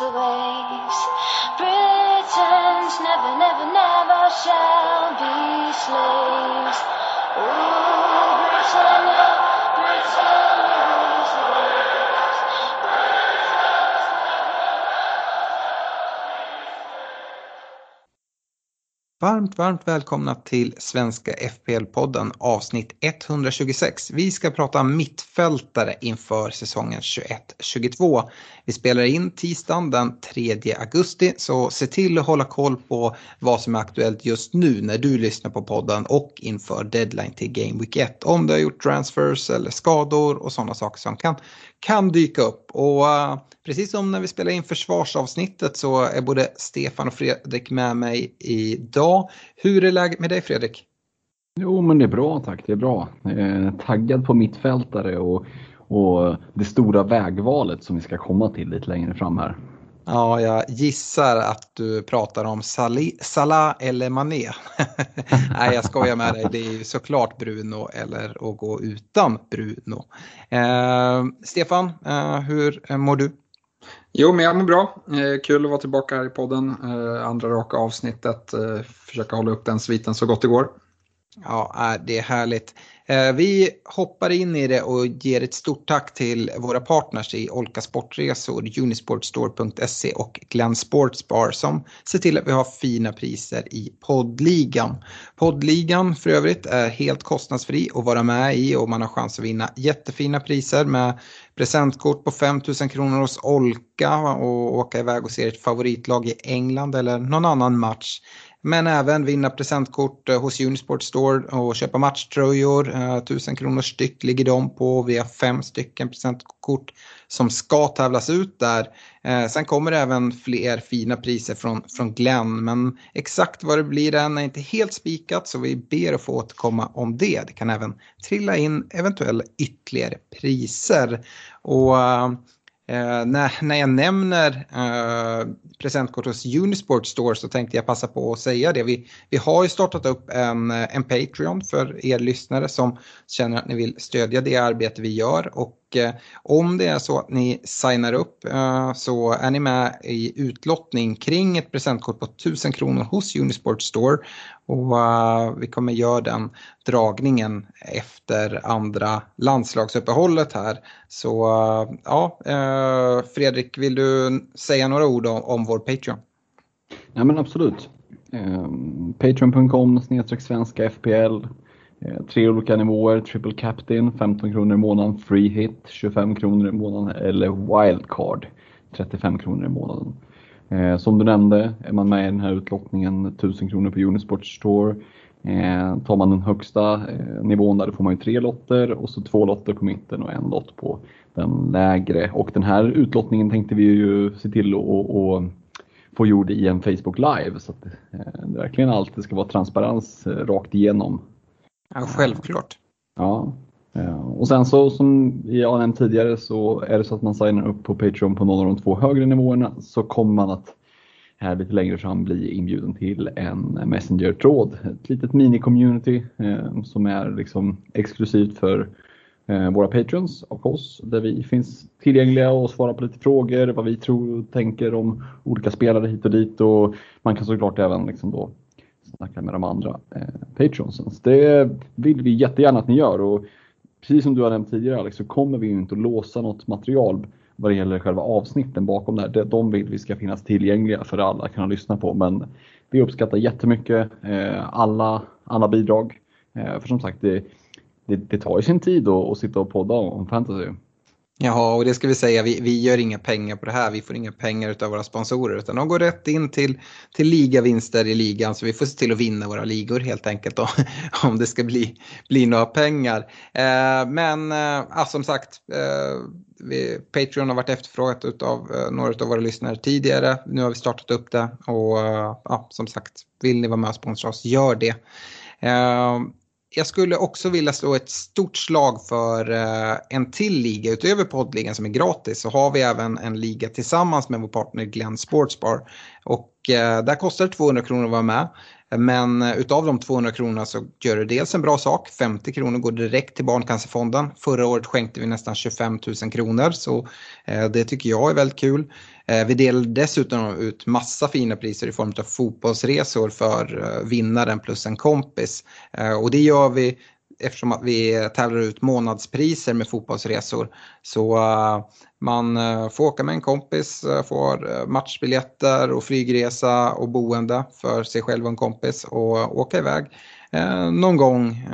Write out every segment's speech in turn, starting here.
The waves. Britons never, never, never shall be slaves. Britannia, Britannia Varmt, varmt välkomna till Svenska FPL-podden avsnitt 126. Vi ska prata mittfältare inför säsongen 21-22. Vi spelar in tisdagen den 3 augusti så se till att hålla koll på vad som är aktuellt just nu när du lyssnar på podden och inför deadline till Game Week 1. Om du har gjort transfers eller skador och sådana saker som kan, kan dyka upp. Och uh, precis som när vi spelar in försvarsavsnittet så är både Stefan och Fredrik med mig idag. Hur är läget med dig Fredrik? Jo, men det är bra tack. Det är bra. Eh, taggad på mittfältare och, och det stora vägvalet som vi ska komma till lite längre fram här. Ja, jag gissar att du pratar om Sali, Salah eller Mané. Nej, jag skojar med dig. Det är ju såklart Bruno eller att gå utan Bruno. Eh, Stefan, eh, hur mår du? Jo, men jag mår bra. Eh, kul att vara tillbaka här i podden. Eh, andra raka avsnittet. Eh, försöka hålla upp den sviten så gott det går. Ja, det är härligt. Eh, vi hoppar in i det och ger ett stort tack till våra partners i Olka Sportresor, Unisportstore.se och Glenn Sportsbar som ser till att vi har fina priser i poddligan. Poddligan för övrigt är helt kostnadsfri att vara med i och man har chans att vinna jättefina priser med presentkort på 5 000 kronor hos Olka och åka iväg och se ett favoritlag i England eller någon annan match. Men även vinna presentkort eh, hos Unisport Store och köpa matchtröjor. Eh, 1000 kronor styck ligger de på. Vi har fem stycken presentkort som ska tävlas ut där. Eh, sen kommer det även fler fina priser från, från Glenn. Men exakt vad det blir än är inte helt spikat så vi ber att få återkomma om det. Det kan även trilla in eventuella ytterligare priser. Och Eh, när, när jag nämner eh, presentkort hos Unisport Store så tänkte jag passa på att säga det. Vi, vi har ju startat upp en, eh, en Patreon för er lyssnare som känner att ni vill stödja det arbete vi gör. Och och eh, om det är så att ni signar upp eh, så är ni med i utlottning kring ett presentkort på 1000 kronor hos Unisport Store. Och eh, vi kommer göra den dragningen efter andra landslagsuppehållet här. Så ja, Fredrik, vill du säga några ord om, om vår Patreon? Ja, men absolut. Ehm, Patreon.com snedstreck svenska FPL. Eh, tre olika nivåer, triple captain 15 kronor i månaden, free hit 25 kronor i månaden eller wildcard 35 kronor i månaden. Eh, som du nämnde, är man med i den här utlottningen 1000 kronor på Unisport Store. Eh, tar man den högsta eh, nivån där, då får man ju tre lotter och så två lotter på mitten och en lott på den lägre. Och den här utlottningen tänkte vi ju se till att få gjord i en Facebook Live så att eh, det verkligen alltid ska vara transparens eh, rakt igenom. Ja, självklart. Ja, eh, och sen så som jag nämnt tidigare så är det så att man signar upp på Patreon på någon av de två högre nivåerna så kommer man att här lite längre fram bli inbjuden till en Messenger-tråd. Ett litet mini-community eh, som är liksom exklusivt för eh, våra patrons och oss där vi finns tillgängliga och svarar på lite frågor, vad vi tror och tänker om olika spelare hit och dit och man kan såklart även liksom då snacka med de andra eh, patronsen. Det vill vi jättegärna att ni gör och precis som du har nämnt tidigare Alex så kommer vi ju inte att låsa något material vad det gäller själva avsnitten bakom det här. De vill vi ska finnas tillgängliga för alla att kunna lyssna på. Men vi uppskattar jättemycket eh, alla, alla bidrag. Eh, för som sagt, det, det, det tar ju sin tid att, att sitta och podda om fantasy. Jaha, och det ska vi säga, vi, vi gör inga pengar på det här, vi får inga pengar av våra sponsorer utan de går rätt in till, till ligavinster i ligan så vi får se till att vinna våra ligor helt enkelt då, om det ska bli, bli några pengar. Eh, men eh, som sagt, eh, vi, Patreon har varit efterfrågat av eh, några av våra lyssnare tidigare, nu har vi startat upp det och eh, som sagt, vill ni vara med och sponsra oss, gör det. Eh, jag skulle också vilja slå ett stort slag för eh, en till liga. Utöver poddligan som är gratis så har vi även en liga tillsammans med vår partner Glenn Sportsbar. Och eh, där kostar det 200 kronor att vara med. Men eh, utav de 200 kronorna så gör det dels en bra sak. 50 kronor går direkt till Barncancerfonden. Förra året skänkte vi nästan 25 000 kronor så eh, det tycker jag är väldigt kul. Eh, vi delar dessutom ut massa fina priser i form av fotbollsresor för vinnaren plus en kompis. Och det gör vi eftersom att vi tävlar ut månadspriser med fotbollsresor. Så man eh, får åka med en kompis, eh, får eh, matchbiljetter och flygresa och boende för sig själv och en kompis och åka iväg någon gång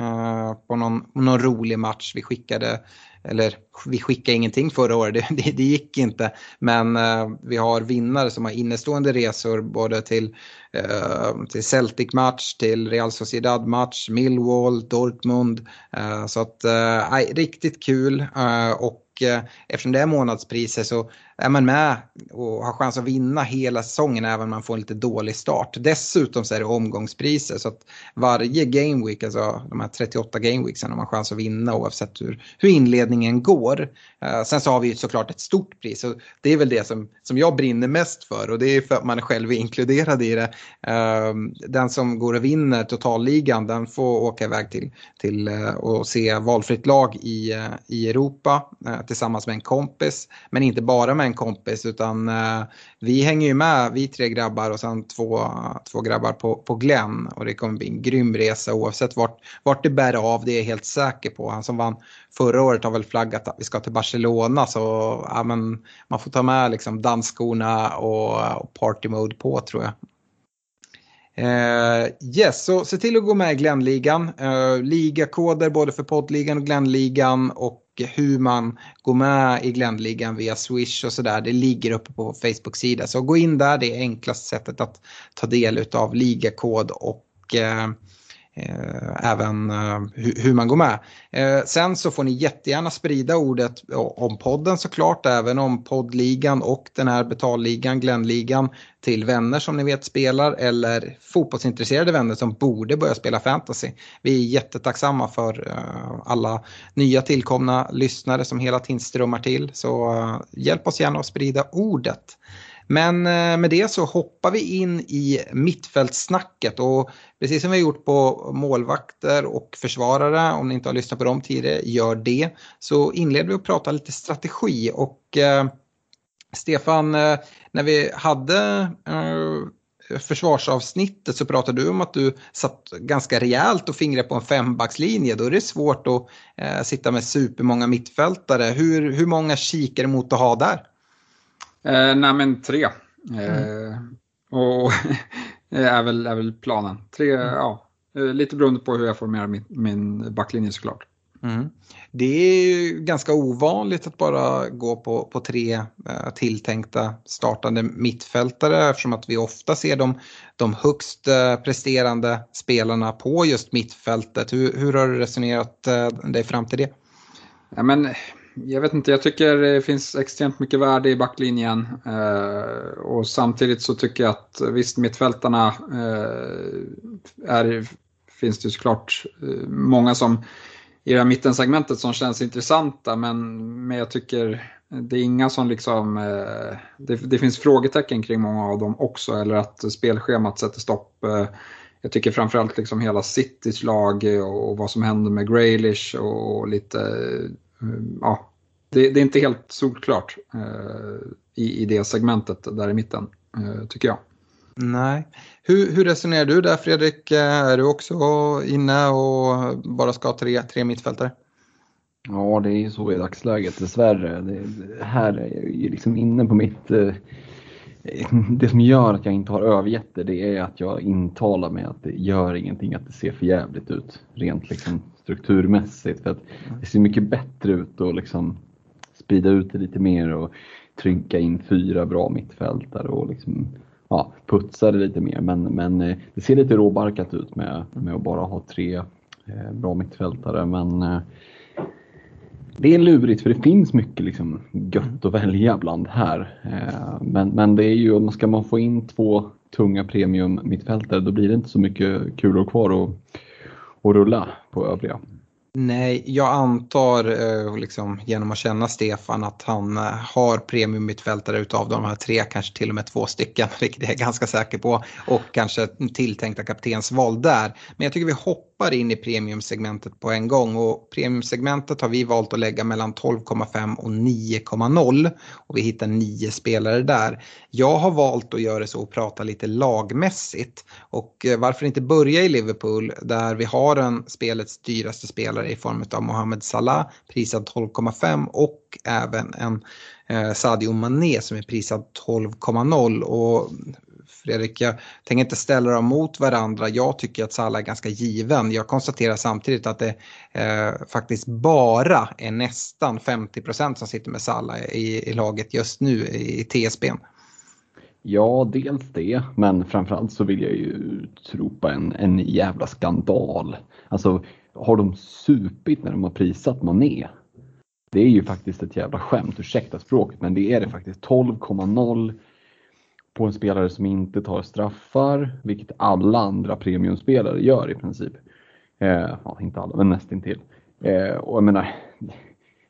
på någon, någon rolig match. Vi skickade eller vi skickade ingenting förra året, det, det, det gick inte. Men eh, vi har vinnare som har innestående resor både till, Eh, till Celtic-match, till Real Sociedad-match, Millwall, Dortmund. Eh, så att, eh, nej, riktigt kul. Och eftersom det är månadspriser så är man med och har chans att vinna hela säsongen även om man får en lite dålig start. Dessutom så är det omgångspriser så att varje gameweek, alltså de här 38 gameweeksen har man chans att vinna oavsett hur, hur inledningen går. Uh, sen så har vi ju såklart ett stort pris och det är väl det som, som jag brinner mest för och det är för att man själv är inkluderad i det. Ehm, den som går och vinner totalligan den får åka iväg till, till eh, och se valfritt lag i, eh, i Europa eh, tillsammans med en kompis. Men inte bara med en kompis utan vi hänger ju med, vi tre grabbar och sen två, två grabbar på, på Glenn. Och det kommer bli en grym resa oavsett vart, vart det bär av, det är jag helt säker på. Han som vann förra året har väl flaggat att vi ska till Barcelona så ja, men, man får ta med liksom dansskorna och, och party mode på tror jag. Uh, yes, så se till att gå med i Glennligan. Uh, eh, ligakoder både för poddligan och Glennligan och hur man går med i Glennligan via Swish och sådär. Det ligger uppe på Facebook-sida. Så gå in där, det är enklaste sättet att ta del av ligakod och uh, Eh, även eh, hur man går med. Eh, sen så får ni jättegärna sprida ordet om podden såklart, även om poddligan och den här betalligan, Glennligan, till vänner som ni vet spelar eller fotbollsintresserade vänner som borde börja spela fantasy. Vi är jättetacksamma för eh, alla nya tillkomna lyssnare som hela tiden strömmar till, så eh, hjälp oss gärna att sprida ordet. Men eh, med det så hoppar vi in i mittfältssnacket och precis som vi har gjort på målvakter och försvarare, om ni inte har lyssnat på dem tidigare, gör det. Så inleder vi att prata lite strategi och eh, Stefan, eh, när vi hade eh, försvarsavsnittet så pratade du om att du satt ganska rejält och fingrade på en fembackslinje. Då är det svårt att eh, sitta med supermånga mittfältare. Hur, hur många kikare mot att ha där? Eh, nej men tre. Eh, och är, väl, är väl planen. Tre, mm. ja, eh, lite beroende på hur jag formerar min, min backlinje såklart. Mm. Det är ju ganska ovanligt att bara gå på, på tre eh, tilltänkta startande mittfältare eftersom att vi ofta ser de, de högst eh, presterande spelarna på just mittfältet. Hur, hur har du resonerat eh, dig fram till det? Ja, men jag vet inte, jag tycker det finns extremt mycket värde i backlinjen. Eh, och samtidigt så tycker jag att visst, mittfältarna eh, är, finns det såklart eh, många som i det här mittensegmentet som känns intressanta, men, men jag tycker det är inga som liksom, eh, det, det, finns frågetecken kring många av dem också, eller att spelschemat sätter stopp. Eh, jag tycker framförallt liksom hela Citys lag och, och vad som händer med Graylish och lite ja, det, det, är inte helt solklart eh, i, i det segmentet där i mitten, eh, tycker jag. Nej. Hur, hur, resonerar du där Fredrik? Eh, är du också inne och bara ska ha tre, tre mittfältare? Ja, det är ju så i dagsläget dessvärre. Det, det här är jag ju liksom inne på mitt... Eh, det som gör att jag inte har övergett det, det är att jag intalar mig att det gör ingenting att det ser för jävligt ut rent liksom strukturmässigt. För att det ser mycket bättre ut att liksom sprida ut det lite mer och trycka in fyra bra mittfältare och liksom, ja, putsa det lite mer. Men, men eh, det ser lite råbarkat ut med, med att bara ha tre eh, bra mittfältare. Men eh, det är lurigt för det finns mycket liksom gött att välja bland här. Men, men det är ju, ska man få in två tunga premium mittfältare då blir det inte så mycket kulor kvar att, och rulla på övriga. Nej, jag antar eh, liksom, genom att känna Stefan att han eh, har premiummittfältare utav de här tre, kanske till och med två stycken, vilket jag är ganska säker på. Och kanske tilltänkta kaptensval där. Men jag tycker vi hoppar in i premiumsegmentet på en gång. Och premiumsegmentet har vi valt att lägga mellan 12,5 och 9,0 och vi hittar nio spelare där. Jag har valt att göra det så och prata lite lagmässigt. Och eh, varför inte börja i Liverpool där vi har en spelets dyraste spelare i form av Mohamed Salah prisad 12,5 och även en eh, Sadio Mané som är prisad 12,0 och Fredrik, jag tänker inte ställa dem mot varandra. Jag tycker att Salah är ganska given. Jag konstaterar samtidigt att det eh, faktiskt bara är nästan 50% som sitter med Salah i, i laget just nu i, i TSBn. Ja, dels det, men framförallt så vill jag ju utropa en, en jävla skandal. Alltså, har de supit när de har prisat Mané? Det är ju faktiskt ett jävla skämt, ursäkta språket, men det är det faktiskt. 12,0 på en spelare som inte tar straffar, vilket alla andra premiumspelare gör i princip. Eh, ja, inte alla, men nästintill. Eh, och jag menar,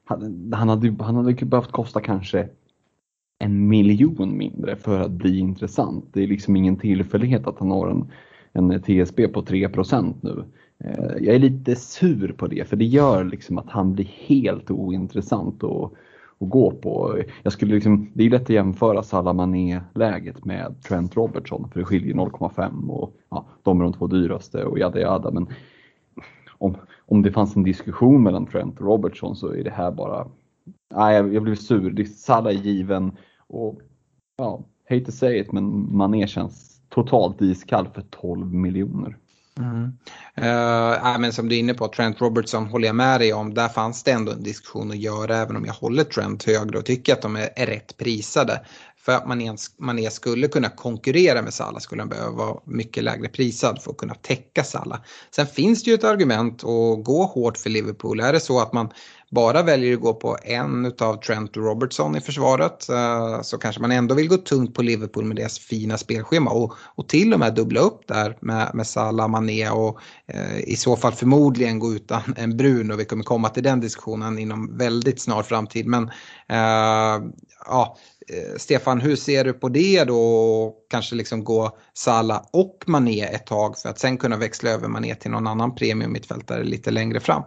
han, han, hade, han hade behövt kosta kanske en miljon mindre för att bli intressant. Det är liksom ingen tillfällighet att han har en, en TSB på 3% nu. Eh, jag är lite sur på det för det gör liksom att han blir helt ointressant och att gå på. Jag skulle liksom, det är lätt att jämföra Salah Mané-läget med Trent Robertson för det skiljer 0,5 och ja, de är de två dyraste och jada jada. Men om, om det fanns en diskussion mellan Trent och Robertson så är det här bara Nej, jag, jag blev sur. Det är Salah är given och ja, hate to say it, men Mané känns totalt iskall för 12 miljoner. Mm. Uh, men som du är inne på, Trent Robertson håller jag med dig om. Där fanns det ändå en diskussion att göra även om jag håller Trent högre och tycker att de är, är rätt prisade. För att man, man skulle kunna konkurrera med Salah skulle han behöva vara mycket lägre prisad för att kunna täcka Salah. Sen finns det ju ett argument att gå hårt för Liverpool. Är det så att man bara väljer att gå på en av Trent och Robertson i försvaret eh, så kanske man ändå vill gå tungt på Liverpool med deras fina spelschema och, och till och med dubbla upp där med, med Salah, Mané och eh, i så fall förmodligen gå utan en brun och vi kommer komma till den diskussionen inom väldigt snar framtid. Men eh, ja, eh, Stefan, hur ser du på det då? Kanske liksom gå Salah och Mané ett tag för att sen kunna växla över Mané till någon annan premium mittfältare lite längre fram.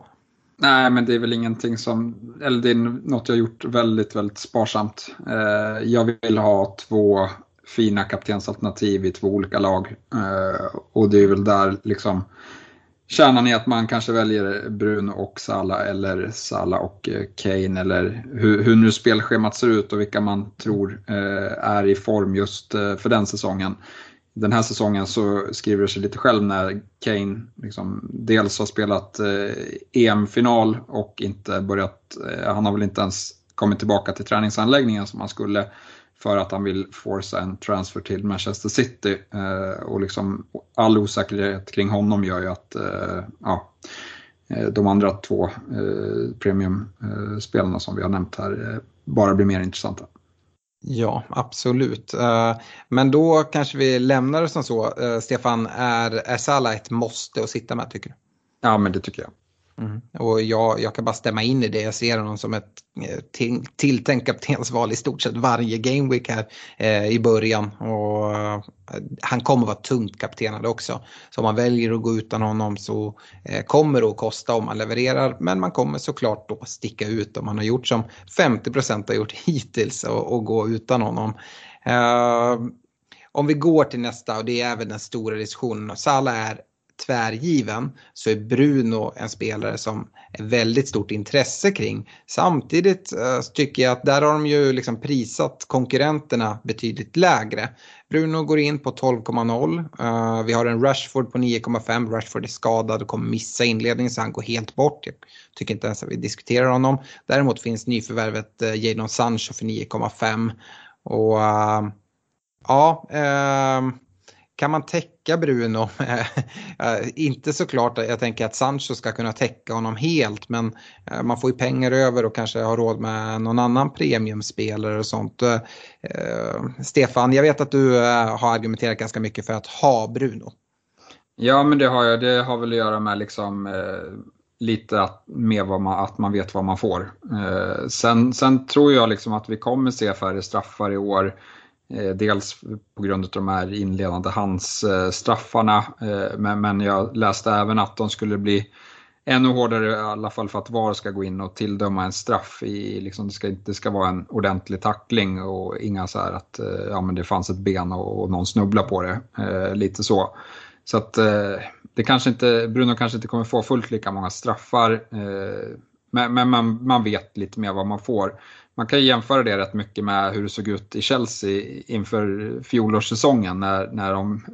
Nej, men det är väl ingenting som, eller det är något jag gjort väldigt, väldigt sparsamt. Eh, jag vill ha två fina kaptensalternativ i två olika lag. Eh, och det är väl där liksom kärnan är att man kanske väljer Bruno och Sala eller Sala och eh, Kane eller hur, hur nu spelschemat ser ut och vilka man tror eh, är i form just eh, för den säsongen den här säsongen så skriver det sig lite själv när Kane liksom dels har spelat eh, EM-final och inte börjat, eh, han har väl inte ens kommit tillbaka till träningsanläggningen som han skulle för att han vill forsa en transfer till Manchester City. Eh, och liksom all osäkerhet kring honom gör ju att eh, ja, eh, de andra två eh, premiumspelarna eh, som vi har nämnt här eh, bara blir mer intressanta. Ja, absolut. Eh, men då kanske vi lämnar det som så. Eh, Stefan, är, är Salah ett måste att sitta med tycker du? Ja, men det tycker jag. Mm. Och jag, jag kan bara stämma in i det. Jag ser honom som ett eh, till, tilltänkt kaptensval i stort sett varje gameweek här eh, i början. Och, eh, han kommer vara tungt kaptenad också. Så om man väljer att gå utan honom så eh, kommer det att kosta om man levererar. Men man kommer såklart då sticka ut om man har gjort som 50% har gjort hittills och, och gå utan honom. Eh, om vi går till nästa och det är även den stora diskussionen. Salah är tvärgiven så är Bruno en spelare som är väldigt stort intresse kring. Samtidigt eh, tycker jag att där har de ju liksom prisat konkurrenterna betydligt lägre. Bruno går in på 12,0. Uh, eh, vi har en Rashford på 9,5. Rashford är skadad och kommer missa inledningen så han går helt bort. Jag tycker inte ens att vi diskuterar honom. Däremot finns nyförvärvet uh, Jadon Sancho för 9,5. Och uh, ja, uh, kan man täcka Bruno? Eh, inte såklart, jag tänker att Sancho ska kunna täcka honom helt men eh, man får ju pengar över och kanske har råd med någon annan premiumspelare och sånt. Eh, Stefan, jag vet att du har argumenterat ganska mycket för att ha Bruno. Ja, men det har jag. Det har väl att göra med liksom lite att, med vad man, att man vet vad man får. Eh, sen, sen tror jag liksom att vi kommer se färre straffar i år. Eh, dels på grund av de här inledande handsstraffarna, eh, men, men jag läste även att de skulle bli ännu hårdare i alla fall för att VAR ska gå in och tilldöma en straff. I, liksom, det, ska, det ska vara en ordentlig tackling och inga så här att eh, ja, men det fanns ett ben och, och någon snubbla på det. Eh, lite så. Så att eh, det kanske inte, Bruno kanske inte kommer få fullt lika många straffar. Eh, men, men man, man vet lite mer vad man får. Man kan jämföra det rätt mycket med hur det såg ut i Chelsea inför fjolårssäsongen när, när de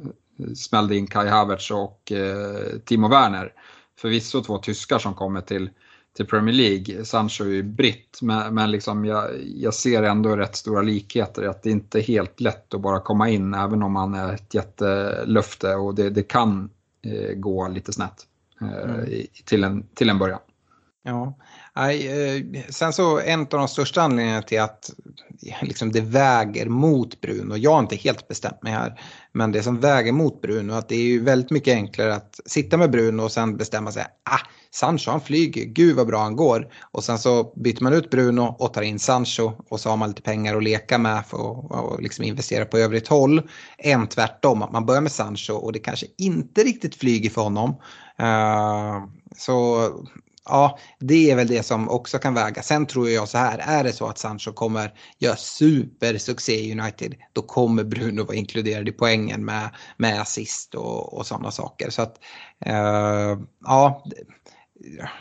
smällde in Kai Havertz och eh, Timo Werner. Förvisso två tyskar som kommer till, till Premier League. Sancho är ju britt, men, men liksom jag, jag ser ändå rätt stora likheter. Att det inte är helt lätt att bara komma in, även om man är ett jättelöfte och det, det kan eh, gå lite snett eh, mm. till, en, till en början. Ja, Nej, eh, sen så en av de största anledningarna till att liksom det väger mot Bruno, jag har inte helt bestämt mig här, men det som väger mot Bruno att det är ju väldigt mycket enklare att sitta med Bruno och sen bestämma sig, ah, Sancho han flyger, gud vad bra han går. Och sen så byter man ut Bruno och tar in Sancho och så har man lite pengar att leka med för att liksom investera på övrigt håll. Än tvärtom, att man börjar med Sancho och det kanske inte riktigt flyger för honom. Uh, så ja, det är väl det som också kan väga. Sen tror jag så här, är det så att Sancho kommer göra supersuccé i United, då kommer Bruno vara inkluderad i poängen med, med assist och, och sådana saker. Så att, uh, ja,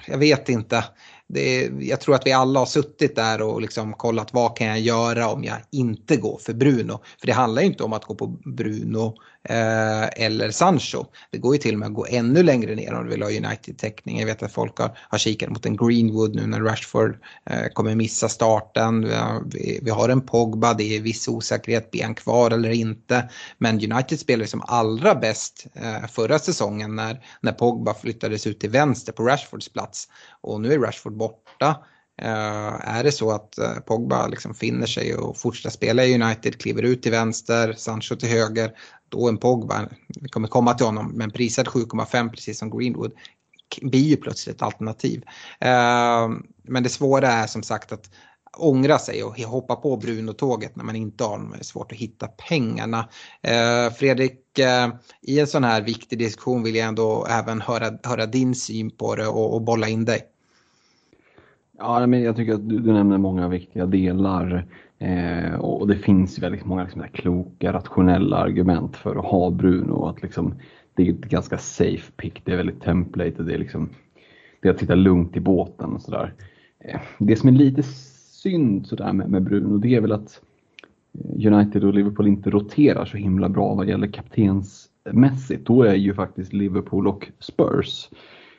jag vet inte. Det, jag tror att vi alla har suttit där och liksom kollat vad kan jag göra om jag inte går för Bruno. För det handlar ju inte om att gå på Bruno eh, eller Sancho. Det går ju till och med att gå ännu längre ner om du vill ha United-täckning. Jag vet att folk har, har kikat mot en Greenwood nu när Rashford eh, kommer missa starten. Vi, vi, har en Pogba, det är viss osäkerhet, blir han kvar eller inte? Men United spelade som allra bäst eh, förra säsongen när, när Pogba flyttades ut till vänster på Rashfords plats. Och nu är Rashford borta. Uh, är det så att uh, Pogba liksom finner sig och fortsätter spela i United, kliver ut till vänster, Sancho till höger, då en Pogba, vi kommer komma till honom, men prisad 7,5 precis som Greenwood blir ju plötsligt ett alternativ. Ehm, men det svåra är som sagt att ångra sig och hoppa på Bruno-tåget när man inte har honom. Det är svårt att hitta pengarna. Ehm, Fredrik, eh, i en sån här viktig diskussion vill jag ändå även höra, höra din syn på det och, och bolla in dig. Ja, men jag tycker att du, du nämner många viktiga delar. Eh, och det finns väldigt många liksom, kloka, rationella argument för att ha Bruno. Att, liksom, det är ett ganska safe pick, det är väldigt template. Det är, liksom, det är att sitta lugnt i båten och sådär. Eh, det som är lite synd sådär med, med Bruno, det är väl att eh, United och Liverpool inte roterar så himla bra vad gäller kaptensmässigt. Då är ju faktiskt Liverpool och Spurs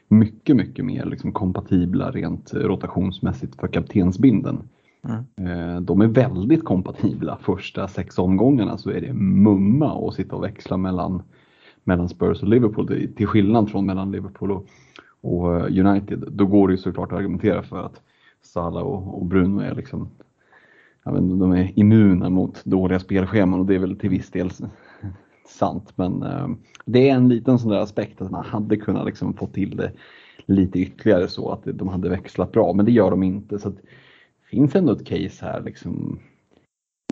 mycket, mycket mer liksom kompatibla rent rotationsmässigt för kaptensbinden. Mm. Eh, de är väldigt kompatibla. Första sex omgångarna så är det mumma att sitta och växla mellan, mellan Spurs och Liverpool. Till skillnad från mellan Liverpool och, och eh, United. Då går det ju såklart att argumentera för att Salah och, och Bruno är liksom vet, de är immuna mot dåliga spelscheman och det är väl till viss del sant. Men eh, det är en liten sån där aspekt att man hade kunnat liksom få till det lite ytterligare så att de hade växlat bra, men det gör de inte. Så finns ändå ett case här. Liksom.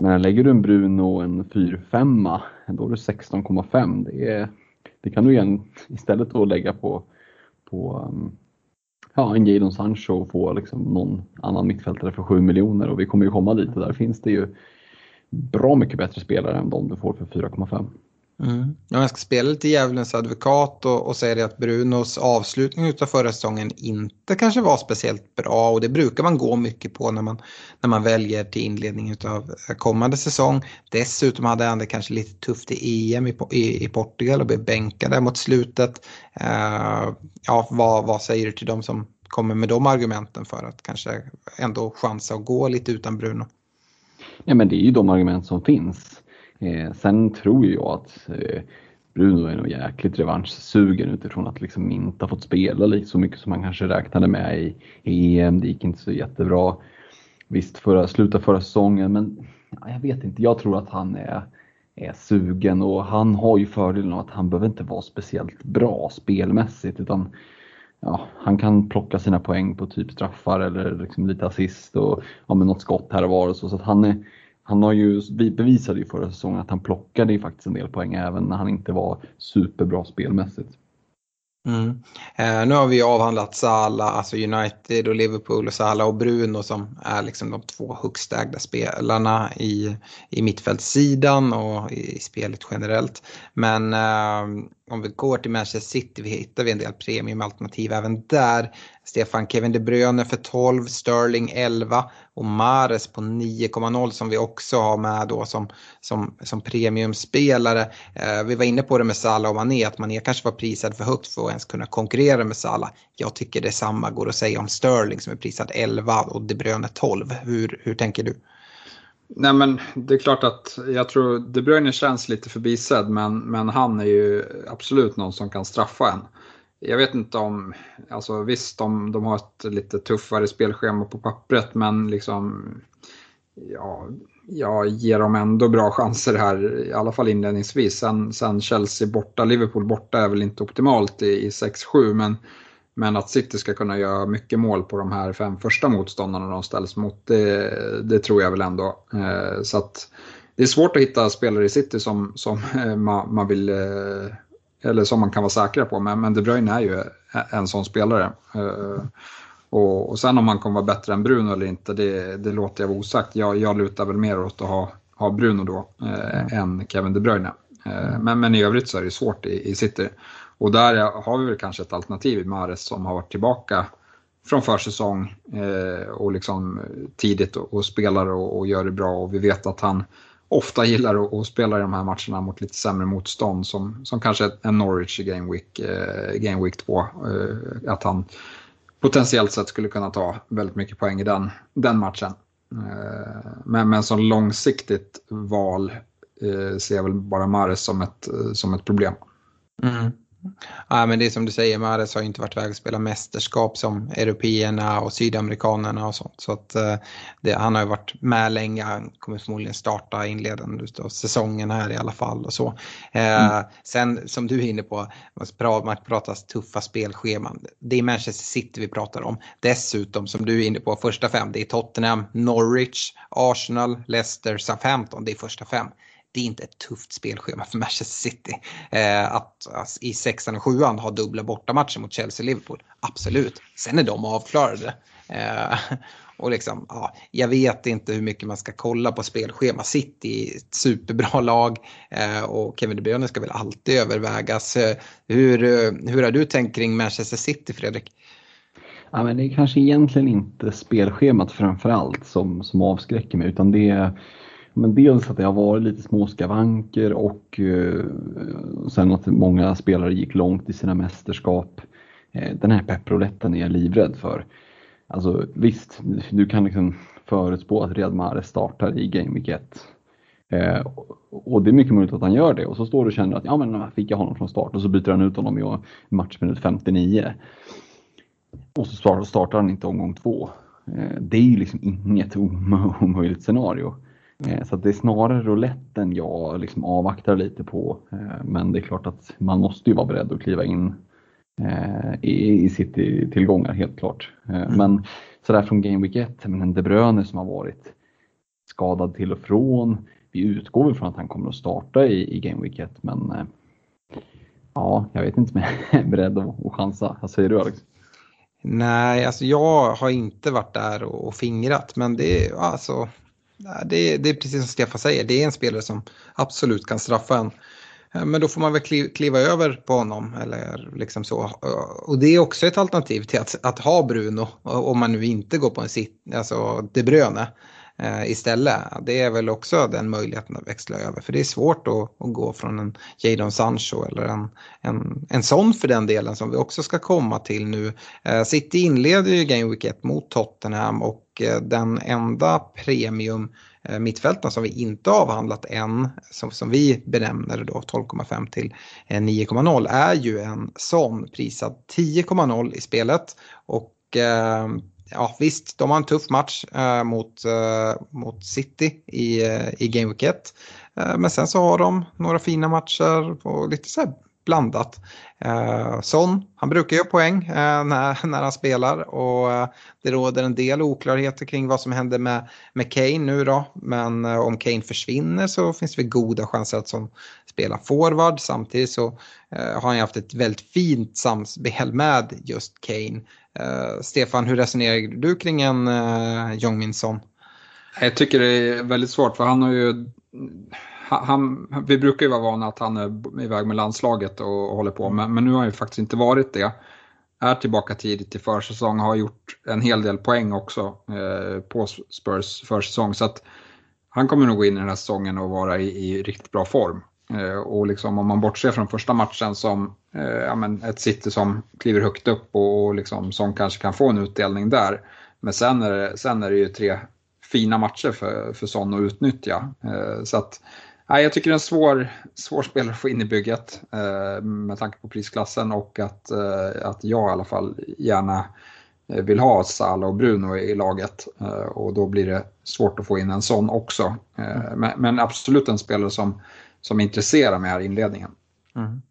Men lägger du en Bruno och en 4-5, då är du 16,5. Det, det kan du igen istället då lägga på, på um, ja, en Jadon Sancho och få liksom någon annan mittfältare för 7 miljoner och vi kommer ju komma dit och där finns det ju bra mycket bättre spelare än de du får för 4,5. Mm. jag ska spela lite djävulens advokat och, och säga det att Brunos avslutning av förra säsongen inte kanske var speciellt bra och det brukar man gå mycket på när man, när man väljer till inledning av kommande säsong. Dessutom hade han det kanske lite tufft i EM i, i, i Portugal och blev bänkad där mot slutet. Uh, ja, vad, vad säger du till de som kommer med de argumenten för att kanske ändå chansa att gå lite utan Bruno? Ja men det är ju de argument som finns. Eh, sen tror jag att eh, Bruno är nog jäkligt revanschsugen utifrån att liksom inte ha fått spela lite så mycket som han kanske räknade med i, i EM. Det gick inte så jättebra. Visst, förra, sluta förra säsongen, men ja, jag vet inte. Jag tror att han är, är sugen och han har ju fördelen av att han behöver inte vara speciellt bra spelmässigt utan ja, han kan plocka sina poäng på typ straffar eller liksom lite assist och ja, med något skott här och var. Och så, så att han är, han har ju bevisade ju förra säsongen att han plockade ju faktiskt en del poäng även när han inte var superbra spelmässigt. Mm. Eh, nu har vi avhandlat Sala, alltså United och Liverpool och Sala och Bruno som är liksom de två högst ägda spelarna i, i mittfältssidan och i, i spelet generellt. Men eh, om vi går till Manchester City vi hittar vi en del premiumalternativ även där. Stefan Kevin De Bruyne för 12, Sterling 11 och Mares på 9,0 som vi också har med då som, som, som premiumspelare. Eh, vi var inne på det med Salah och Mané, att Mané kanske var prisad för högt för att ens kunna konkurrera med Salah. Jag tycker detsamma går att säga om Sterling som är prisad 11 och De Bruyne 12. Hur, hur tänker du? Nej men det är klart att jag tror De Bruyne känns lite förbisedd men, men han är ju absolut någon som kan straffa en. Jag vet inte om, alltså visst de, de har ett lite tuffare spelschema på pappret men liksom ja, jag ger dem ändå bra chanser här, i alla fall inledningsvis. Sen, sen Chelsea borta, Liverpool borta är väl inte optimalt i, i 6-7 men men att City ska kunna göra mycket mål på de här fem första motståndarna de ställs mot, det, det tror jag väl ändå. Eh, så att det är svårt att hitta spelare i City som, som eh, man, man vill, eh, eller som man kan vara säkra på, men, men De Bruyne är ju en sån spelare. Och, och sen om han kommer vara bättre än Bruno eller inte, det, det låter jag vara osagt. Jag, jag lutar väl mer åt att ha, ha Bruno då, eh, än Kevin De Bruyne. Eh, men, men i övrigt så är det svårt i, i City. Och där har vi väl kanske ett alternativ i Mares som har varit tillbaka från försäsong eh, och liksom tidigt och, och spelar och, och, gör det bra och vi vet att han ofta gillar att, att spela i de här matcherna mot lite sämre motstånd som, som kanske en Norwich i Game Week, eh, Game Week 2. Eh, att han potentiellt sett skulle kunna ta väldigt mycket poäng i den, den matchen. Eh, men, men som långsiktigt val eh, ser jag väl bara Mares som ett, som ett problem. Mm. Ja, men det är som du säger, Mares har inte varit väg att spela mästerskap som européerna och sydamerikanerna och sånt. Så att, eh, det, han har ju varit med länge, han kommer förmodligen starta inledande av säsongen här i alla fall och så. Eh, mm. Sen som du är inne på, man pratar tuffa spelscheman. Det är Manchester City vi pratar om. Dessutom som du är inne på, första fem, det är Tottenham, Norwich, Arsenal, Leicester, Southampton, det är första fem det är inte ett tufft spelschema för Manchester City. Eh, att alltså, i sexan och sjuan ha dubbla bortamatcher mot Chelsea och Liverpool, absolut. Sen är de avklarade. Eh, och liksom, ja, jag vet inte hur mycket man ska kolla på spelschema. City är ett superbra lag eh, och Kevin De Bruyne ska väl alltid övervägas. Eh, hur, eh, hur har du tänkt kring Manchester City, Fredrik? Ja, men det är kanske egentligen inte spelschemat framförallt som, som avskräcker mig utan det är men dels att det har varit lite små skavanker och eh, sen att många spelare gick långt i sina mästerskap. Eh, den här pepproletten är jag livrädd för. Alltså visst, du kan liksom förutspå att Riyad Mahrez startar i Game Week 1. Eh, och det är mycket möjligt att han gör det och så står du och känner att ja men fick jag honom från start och så byter han ut honom i matchminut 59. Och så startar han inte omgång två. Eh, det är ju liksom inget omöjligt scenario. Eh, så det är snarare rouletten jag liksom avvaktar lite på. Eh, men det är klart att man måste ju vara beredd att kliva in eh, i City-tillgångar helt klart. Mm. Men sådär från Game Week 1, men en De Bruyne som har varit skadad till och från. Vi utgår från att han kommer att starta i, i Game Week 1 men ja, jag vet inte om jag är beredd att, att chansa. Vad säger du Alex? Nej, alltså jag har inte varit där och, och fingrat men det är alltså det, det är precis som Stefan säger, det är en spelare som absolut kan straffa en. Eh, men då får man väl kliva över på honom eller liksom så. Eh, och det är också ett alternativ till att, att ha Bruno eh, om man nu inte går på en sit, alltså De Bruyne eh, istället. Det är väl också den möjligheten att växla över. För det är svårt att, att gå från en Jadon Sancho eller en, en, en sån för den delen som vi också ska komma till nu. Eh, City inleder ju Game Week 1 mot Tottenham och Eh, den enda premium eh, som vi inte avhandlat än, som, som vi benämner då 12,5 till eh, 9,0 är ju en sån prisad 10,0 i spelet. Och eh, ja visst, de har en tuff match eh, mot, eh, mot City i, eh, i Game Week 1. Eh, men sen så har de några fina matcher och lite så här blandat. Eh, Son, han brukar göra poäng eh, när, när han spelar och eh, det råder en del oklarheter kring vad som händer med, med Kane nu då. Men eh, om Kane försvinner så finns det goda chanser att Son spelar forward. Samtidigt så eh, har han ju haft ett väldigt fint samspel med just Kane. Eh, Stefan, hur resonerar du kring en eh, Jong Min Son? Jag tycker det är väldigt svårt för han har ju han, vi brukar ju vara vana att han är iväg med landslaget och, och håller på, men, men, nu har han ju faktiskt inte varit det. Är tillbaka tidigt i försäsong, har gjort en hel del poäng också eh, på Spurs försäsong. Så att han kommer nog gå in i den här säsongen och vara i, i riktigt bra form. Eh, och liksom, om man bortser från första matchen som eh, ja, men ett City som kliver högt upp och, och liksom, som kanske kan få en utdelning där. Men sen är det, sen är det ju tre fina matcher för, för Son att utnyttja. Eh, så att, nej, jag tycker det är en svår, svår spelare att få in i bygget eh, med tanke på prisklassen och att, eh, att jag i alla fall gärna vill ha Salah och Bruno i laget och då blir det svårt att få in en sån också. Men, men absolut en spelare som som intresserar mig här i inledningen. Mm.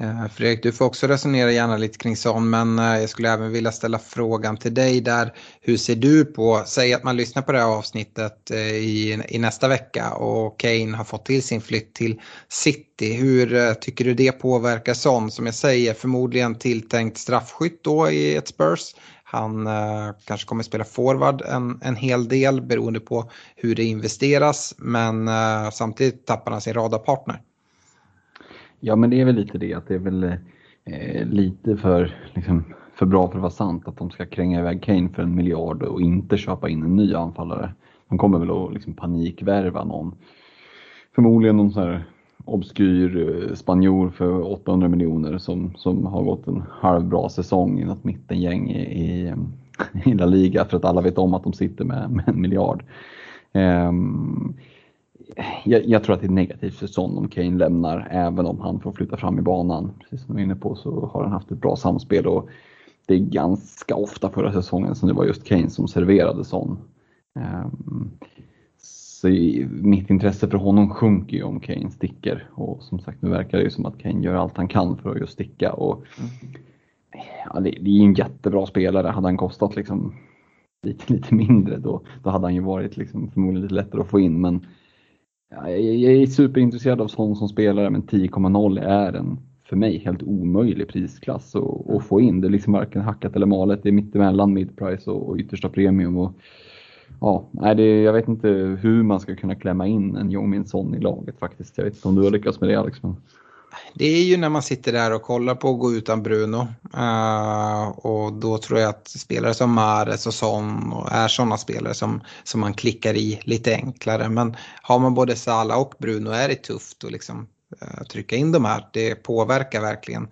Eh, Fredrik, du får också resonera gärna lite kring sån, men eh, jag skulle även vilja ställa frågan till dig där. Hur ser du på, säg att man lyssnar på det här avsnittet eh, i, i nästa vecka och Kane har fått till sin flytt till City. Hur tycker du det påverkar sån? Som jag säger, förmodligen tilltänkt straffskytt då i ett Spurs. Han eh, kanske kommer spela forward en, en hel del beroende på hur det investeras men eh, samtidigt tappar han sin radarpartner. Ja men det är väl lite det att det är väl eh, lite för, liksom, för bra för att vara sant att de ska kränga iväg Kane för en miljard och inte köpa in en ny anfallare. De kommer väl att liksom, panikvärva någon. Förmodligen någon sån här obskyr eh, spanjor för 800 miljoner som, som har gått en halv bra säsong i något mittengäng i, i, i La Liga för att alla vet om att de sitter med, med en miljard. Um, jag, jag, tror att det är negativt för Son om Kane lämnar, även om han får flytta fram i banan. Precis som du är inne på så har han haft ett bra samspel och det är ganska ofta förra säsongen som det var just Kane som serverade Son. Ehm, så mitt intresse för honom sjunker ju om Kane sticker och som sagt nu verkar det ju som att Kane gör allt han kan för att just sticka. Och, ja, det, det är ju en jättebra spelare. Hade han kostat liksom lite, lite mindre då, då hade han ju varit liksom förmodligen lite lättare att få in. Men jag, jag är superintresserad av sån som spelare men 10,0 är en för mig helt omöjlig prisklass att, att få in. Det är liksom varken hackat eller malet. Det är mittemellan midprice och, och yttersta premium. Och, ja, nej, det, jag vet inte hur man ska kunna klämma in en Jong Son i laget faktiskt. Jag vet inte om du har lyckats med det Alex. Men... Det är ju när man sitter där och kollar på att gå utan Bruno. Uh, och då tror jag att spelare som Mares och Son är sådana spelare som, som man klickar i lite enklare. Men har man både Sala och Bruno är det tufft att liksom, uh, trycka in de här. Det påverkar verkligen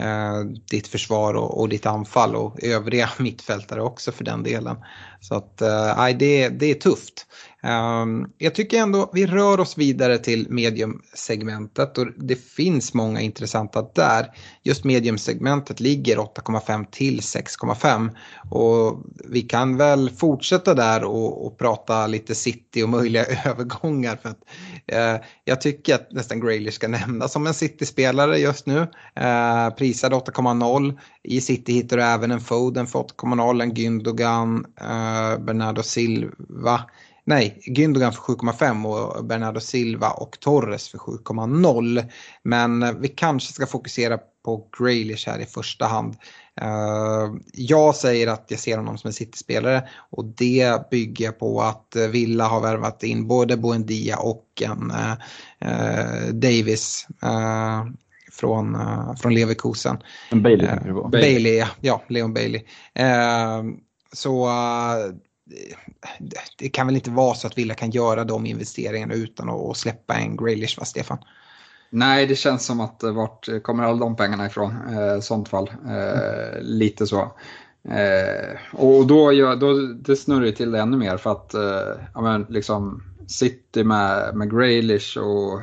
uh, ditt försvar och, och, ditt anfall och övriga mittfältare också för den delen. Så att eh, det, det är tufft. Ehm, jag tycker ändå vi rör oss vidare till mediumsegmentet och det finns många intressanta där. Just mediumsegmentet ligger 8,5 till 6,5 och vi kan väl fortsätta där och, och, prata lite city och möjliga övergångar för att eh, jag tycker att nästan Graylish ska nämnas som en City-spelare just nu. Eh, prisad 8,0. I City hittar du även en Foden för 8,0, en Gündogan, eh, Bernardo Silva nej, Gündogan för 7,5 och Bernardo Silva och Torres för 7,0. Men eh, vi kanske ska fokusera på Graylish här i första hand. Uh, jag säger att jag ser honom som en City-spelare och det bygger på att Villa har värvat in både Buendia och en uh, Davis från, från Leverkusen. En Bailey på? Bailey, ja Leon Bailey. så det kan väl inte vara så att Villa kan göra de investeringarna utan att släppa en Graylish va Stefan? Nej, det känns som att vart kommer alla de pengarna ifrån eh, sånt fall. Eh, lite så. Eh, och då, gör, då det snurrar till det ännu mer för att eh, ja, men, liksom City med, med Graylish och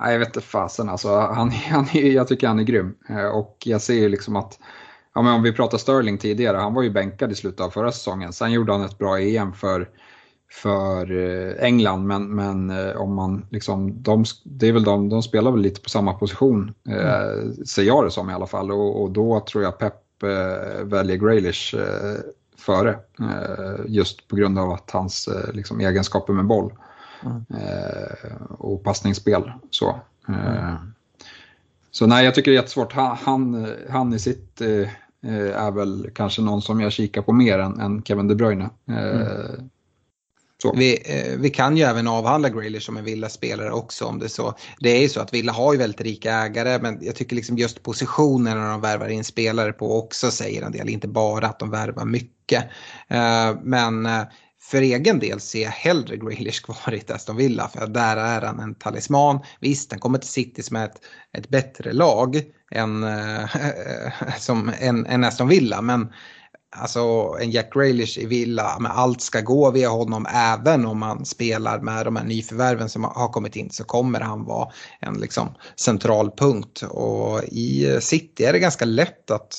nej, jag vet inte fasen alltså. Han, han, jag tycker han är grym. Eh, och jag ser ju liksom att ja, men om vi pratar Sterling tidigare, han var ju bänkad i slutet av förra säsongen. Sen gjorde han ett bra EM för, för eh, England, men, men eh, om man liksom, de, det är väl de, de spelar väl lite på samma position, eh, mm. ser jag det som i alla fall. Och, och då tror jag Pep eh, väljer Graylish eh, före, eh, just på grund av att hans liksom, egenskaper med boll mm. och passningsspel. Så. Mm. Så nej, jag tycker det är jättesvårt. Han, han, han i sitt eh, är väl kanske någon som jag kikar på mer än, än Kevin De Bruyne. Eh, mm. Vi, eh, vi, kan ju även avhandla Grealish som en Villa-spelare också om det så. Det är ju så att Villa har ju väldigt rika ägare men jag tycker liksom just positionen när de värvar in spelare på också säger en del. Inte bara att de värvar mycket. Eh, men eh, för egen del ser jag hellre Grealish kvar i Aston Villa för där är han en talisman. Visst, han kommer till City som ett, ett bättre lag än, äh, som, än, än Aston Villa. Men alltså en Jack Grealish i Villa, men allt ska gå via honom även om man spelar med de här nyförvärven som har kommit in så kommer han vara en liksom, central punkt. Och i City är det ganska lätt att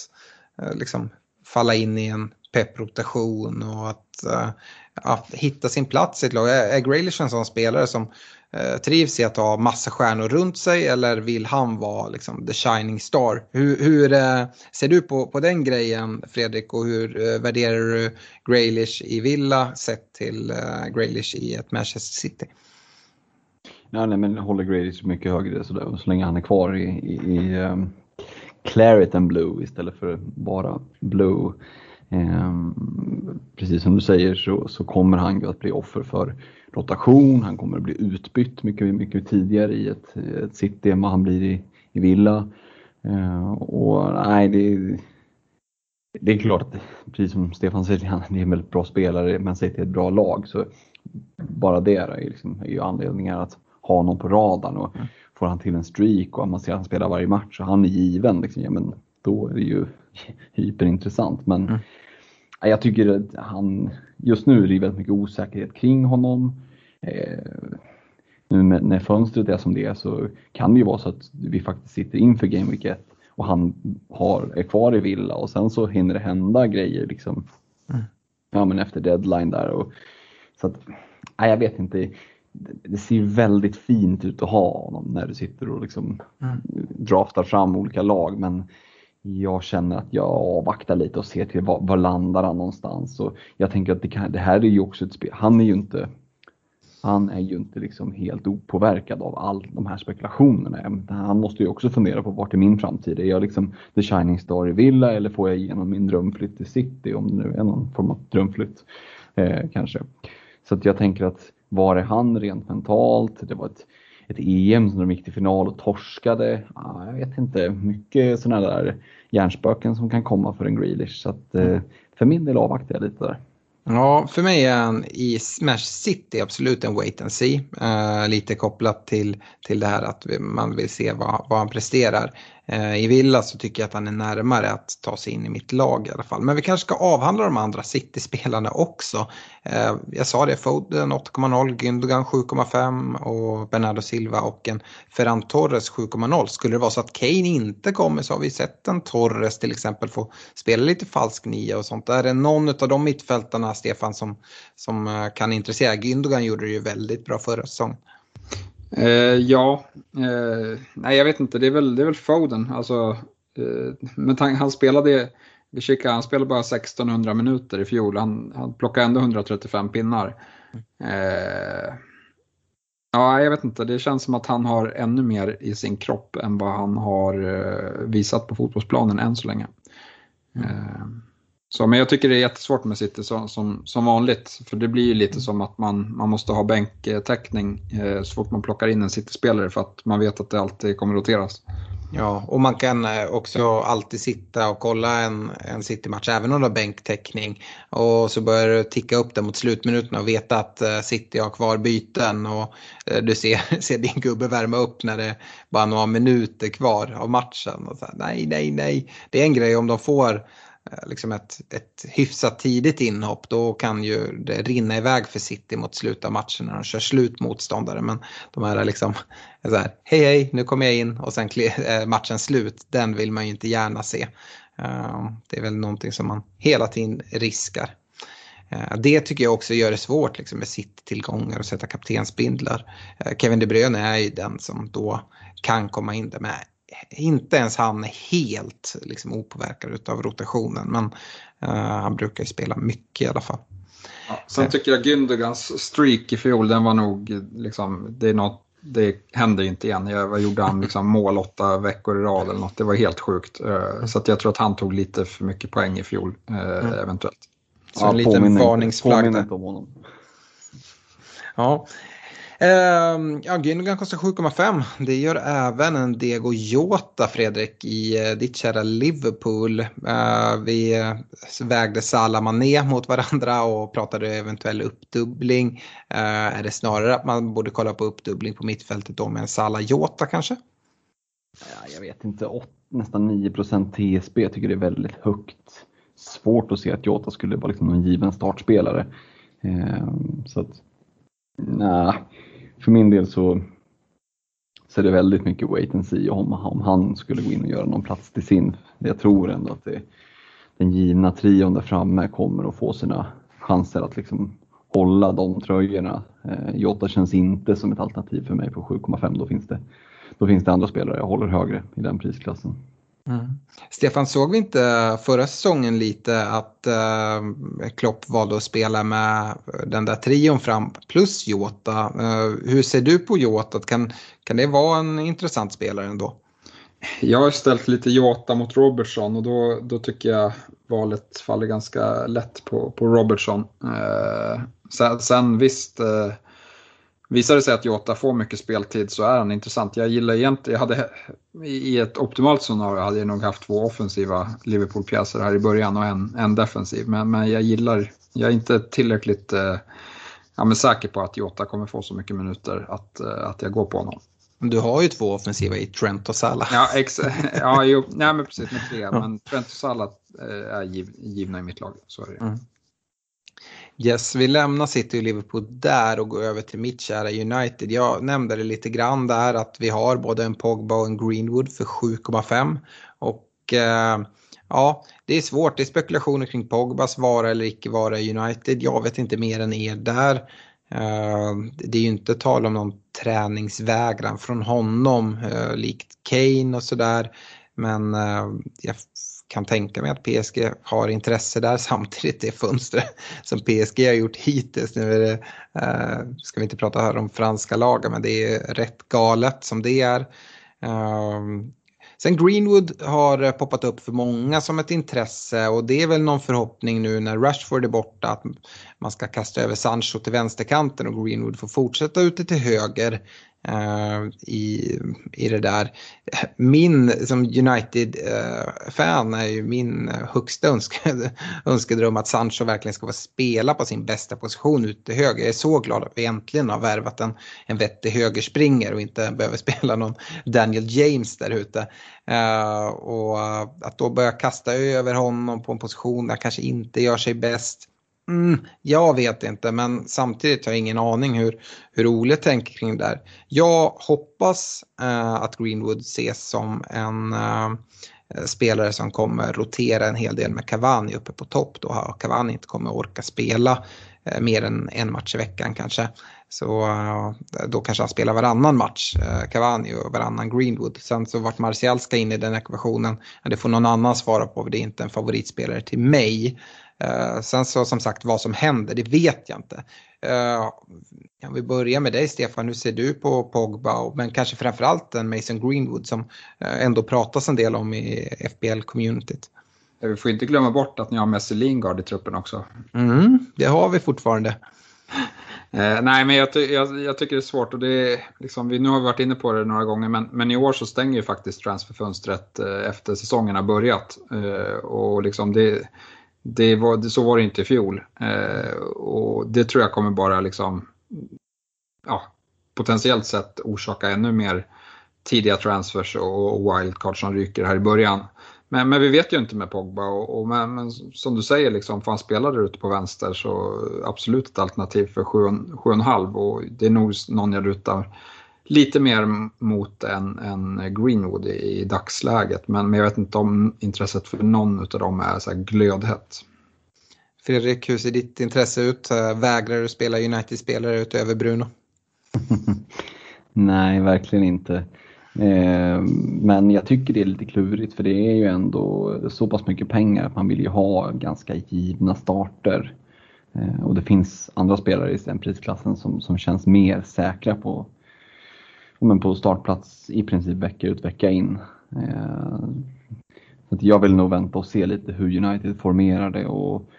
äh, liksom, falla in i en pepprotation och att eh, att hitta sin plats i ett lag. Är Graylish en sån spelare som eh, trivs i att ha massa stjärnor runt sig eller vill han vara liksom, the shining star? Hur, hur eh, ser du på, på den grejen Fredrik och hur eh, värderar du Graylish i Villa sett till Graylish i ett Manchester City? Nej, nej, men håller Graylish mycket högre så, där, så länge han är kvar i, i, i um, Claret and Blue istället för bara Blue. Ehm, precis som du säger så, så kommer han ju att bli offer för rotation, han kommer att bli utbytt mycket, mycket tidigare i ett, ett city än vad han blir i, i Villa. Ehm, och nej, det, det är klart att precis som Stefan säger, han är en väldigt bra spelare men City är ett bra lag. Så bara det är, liksom, är ju anledningar att ha honom på radarn. Och mm. Får han till en streak och man ser att han spelar varje match och han är given, liksom, ja, men då är det ju hyperintressant. Men mm. Jag tycker att han, just nu är det väldigt mycket osäkerhet kring honom. Eh, nu när fönstret är som det är så kan det ju vara så att vi faktiskt sitter inför Game Week 1 och han har, är kvar i Villa och sen så hinner det hända grejer liksom. Mm. Ja men efter deadline där. Och, så att, nej, jag vet inte. Det ser väldigt fint ut att ha honom när du sitter och liksom mm. draftar fram olika lag men jag känner att jag avvaktar lite och ser till var, var landar han någonstans. Och jag tänker att det, kan, det, här är ju också ett spel, han är ju inte han är ju inte liksom helt opåverkad av all de här spekulationerna. Han måste ju också fundera på vart är min framtid? Är jag liksom the shining star i Villa eller får jag igenom min drömflytt till City om det nu är någon form av drömflytt eh, kanske. Så att jag tänker att var är han rent mentalt? Det var ett ett EM som de gick till final och torskade. Ja, jag vet inte, mycket sådana där hjärnspöken som kan komma för en Grealish. Så att, eh, för min del avvaktar jag lite där. Ja, för mig är han i Smash City absolut en wait and see. Uh, lite kopplat till, till det här att man vill se vad, vad han presterar. Eh, I Villa så tycker jag att han är närmare att ta sig in i mitt lag i alla fall. Men vi kanske ska avhandla de andra City-spelarna också. Eh, jag sa det, Foden 8,0, Gündogan 7,5 och Bernardo Silva och en Ferran Torres 7,0. Skulle det vara så att Kane inte kommer så har vi sett en Torres till exempel få spela lite falsk nia och sånt. Är det någon av de mittfältarna, Stefan, som, som eh, kan intressera? Gündogan gjorde det ju väldigt bra förra säsongen. Eh, ja, eh, nej jag vet inte, det är väl, det är väl Foden. Alltså, eh, men han spelade, vi kikade, han spelade bara 1600 minuter i fjol, han, han plockade ändå 135 pinnar. Eh, ja, jag vet inte, det känns som att han har ännu mer i sin kropp än vad han har eh, visat på fotbollsplanen än så länge. Mm. Så, men jag tycker det är jättesvårt med City som, som, som vanligt. För det blir ju lite som att man, man måste ha bänktäckning eh, så fort man plockar in en City-spelare för att man vet att det alltid kommer roteras. Ja, och man kan eh, också alltid sitta och kolla en, en City-match även om du har bänktäckning. Och så börjar du ticka upp det mot slutminuterna och veta att eh, City har kvar byten och eh, du ser, ser din gubbe värma upp när det bara är några minuter kvar av matchen. Och så här, nej, nej, nej. Det är en grej om de får Eh, liksom ett, ett hyfsat tidigt inhopp då kan ju det rinna iväg för City mot slutet av matchen när de kör slut motståndare. Men de här liksom, eh, så här, hej hej nu kommer jag in och sen är eh, matchen slut, den vill man ju inte gärna se. Det är väl någonting som man hela tiden riskar. Det tycker jag också gör det svårt liksom, med City-tillgångar och sätta kaptensbindlar. Kevin De Bruyne är ju den som då kan komma in där med inte ens han är helt liksom, opåverkad av rotationen. Men uh, han brukar ju spela mycket i alla fall. Ja, sen tycker jag Gündogans streak i fjol, den var nog liksom, det är något det händer inte igen. Jag, vad gjorde han? Liksom mål åtta veckor i rad eller något. Det var helt sjukt. Uh, så att jag tror att han tog lite för mycket poäng i fjol, uh, mm. eventuellt. Så ja, en liten varningsflagg Ja, Uh, ja, Gündogan kostar 7,5. Det gör även en Diego Jota, Fredrik, i eh, ditt kära Liverpool. Uh, vi eh, vägde Salah Mané mot varandra och pratade eventuell uppdubbling. Eh, är det snarare att man borde kolla på uppdubbling på mittfältet då med en Salah Jota kanske? Ja, jag vet inte, 8, nästan 9 TSB. Jag tycker det är väldigt högt. Svårt att se att Jota skulle vara liksom någon given startspelare. Ehm, så att, nej för min del så, så är det väldigt mycket wait and see om, om han skulle gå in och göra någon plats till sin. Jag tror ändå att det, den givna trion där framme kommer att få sina chanser att liksom hålla de tröjorna. Eh, Jota känns inte som ett alternativ för mig på 7,5. Då finns, det, då finns det andra spelare jag håller högre i den prisklassen. Mm. Stefan, såg vi inte förra säsongen lite att uh, Klopp valde att spela med den där trion fram plus Jota? Uh, hur ser du på Jota? Kan, kan det vara en intressant spelare ändå? Jag har ställt lite Jota mot Robertson och då, då tycker jag valet faller ganska lätt på, på Robertson. Uh, sen, sen visst Visar det sig att Jota får mycket speltid så är han intressant. Jag gillar egentligen, jag hade, i ett optimalt scenario hade jag nog haft två offensiva Liverpool-pjäser här i början och en, en defensiv. Men, men jag gillar, jag är inte tillräckligt eh, ja, men säker på att Jota kommer få så mycket minuter att, eh, att jag går på honom. Du har ju två offensiva i Trent och Salah. Ja, ex ja jo, nej, men precis med tre. Men Trent och Salah eh, är giv, givna i mitt lag. Så är det. Mm. Yes, vi lämnar City och Liverpool där och går över till mitt kära United. Jag nämnde det lite grann där att vi har både en Pogba och en Greenwood för 7,5. Och eh, ja, det är svårt. Det är spekulationer kring Pogbas vara eller icke vara i United. Jag vet inte mer än er där. Eh, det är ju inte tal om någon träningsvägran från honom eh, likt Kane och sådär. Men eh, jag kan tänka mig att PSG har intresse där samtidigt det fönstret som PSG har gjort hittills. Nu är det, eh, ska vi inte prata här om franska lagar men det är rätt galet som det är. Uh, sen Greenwood har poppat upp för många som ett intresse och det är väl någon förhoppning nu när Rashford är borta att man ska kasta över Sancho till vänsterkanten och Greenwood får fortsätta ute till höger. Eh, I, i det där. Min som United-fan uh, är ju min högsta önske, önskedröm att Sancho verkligen ska få spela på sin bästa position ute höger. Jag är så glad att vi äntligen har värvat en, en vettig högerspringer och inte behöver spela någon Daniel James där ute. Uh, och att då börja kasta över honom på en position där han kanske inte gör sig bäst. Mm, jag vet inte, men samtidigt har jag ingen aning hur, hur Ole tänker kring det där. Jag hoppas eh, att Greenwood ses som en eh, spelare som kommer rotera en hel del med Cavani uppe på topp. Då Cavani inte kommer orka spela eh, mer än en match i veckan kanske. Så eh, då kanske han spelar varannan match, eh, Cavani och varannan Greenwood. Sen så vart Martial ska in i den ekvationen, det får någon annan svara på, det är inte en favoritspelare till mig. Uh, sen så som sagt vad som händer, det vet jag inte. Uh, kan vi börja med dig Stefan, hur ser du på Pogba men kanske framförallt en Mason Greenwood som uh, ändå pratas en del om i FBL-communityt? vi får inte glömma bort att ni har Messi Lingard i truppen också. Mm, det har vi fortfarande. Eh, nej, men jag, jag, jag, tycker det är svårt och det är, liksom, vi, nu har vi varit inne på det några gånger, men, men i år så stänger ju faktiskt transferfönstret eh, efter säsongen har börjat. Eh, och liksom det, det var, så var det inte i fjol. Eh, och det tror jag kommer bara liksom, ja, potentiellt sett orsaka ännu mer tidiga transfers och wildcard som ryker här i början. Men, men vi vet ju inte med Pogba och, och men, men, som du säger, liksom, får han spela där ute på vänster så absolut ett alternativ för 7,5 och det är nog någon jag rutar lite mer mot än, än Greenwood i, i dagsläget. Men, men jag vet inte om intresset för någon av dem är så här glödhett. Fredrik, hur ser ditt intresse ut? Vägrar du spela United-spelare utöver Bruno? Nej, verkligen inte. Eh, men jag tycker det är lite klurigt för det är ju ändå så pass mycket pengar att man vill ju ha ganska givna starter. Eh, och det finns andra spelare i den prisklassen som, som känns mer säkra på, men på startplats i princip vecka ut vecka in. Eh, så jag vill nog vänta och se lite hur United formerar det och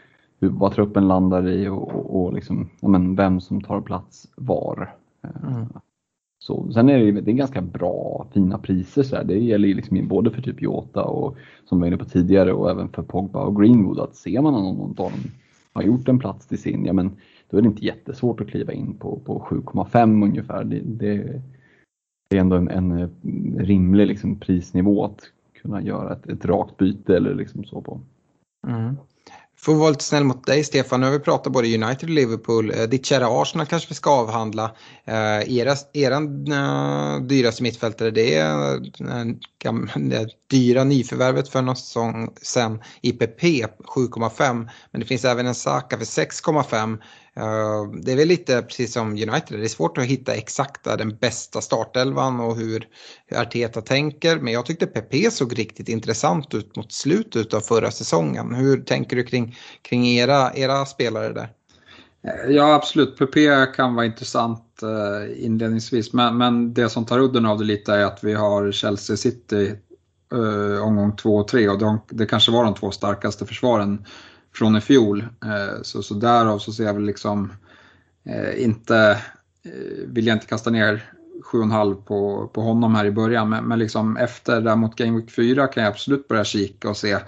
hur, vad truppen landar i och, och, och liksom, men vem som tar plats var. Mm. Så, sen är det, det är ganska bra, fina priser. Så här. Det gäller liksom både för typ Jota och som vi var inne på tidigare och även för Pogba och Greenwood. Att ser man att någon av dem har gjort en plats till sin, ja men då är det inte jättesvårt att kliva in på, på 7,5 ungefär. Det, det, det, är ändå en, en eh, rimlig liksom prisnivå att kunna göra ett, ett rakt byte eller liksom så på. Mm. Får vara lite snäll mot dig Stefan, nu har vi pratat både United och Liverpool. Eh, ditt kära Arsenal kanske vi ska avhandla. Eh, era, eran eh, dyraste mittfältare det är det dyra nyförvärvet för någon säsong sedan IPP 7,5. Men det finns även en Saka för 6,5. Eh, det är väl lite precis som United, det är svårt att hitta exakta den bästa startelvan och hur Arteta tänker. Men jag tyckte PP såg riktigt intressant ut mot slutet av förra säsongen. Hur tänker du kring, kring era, era spelare där? Ja absolut, PP kan vara intressant eh, inledningsvis. Men, men det som tar udden av det lite är att vi har Chelsea City eh, omgång 2 och 3 och de, det kanske var de två starkaste försvaren från i fjol. Eh, så, så därav så ser jag väl liksom eh, inte, eh, vill jag inte kasta ner 7,5 på, på honom här i början, men, men liksom efter där mot Game Week 4 kan jag absolut börja kika och se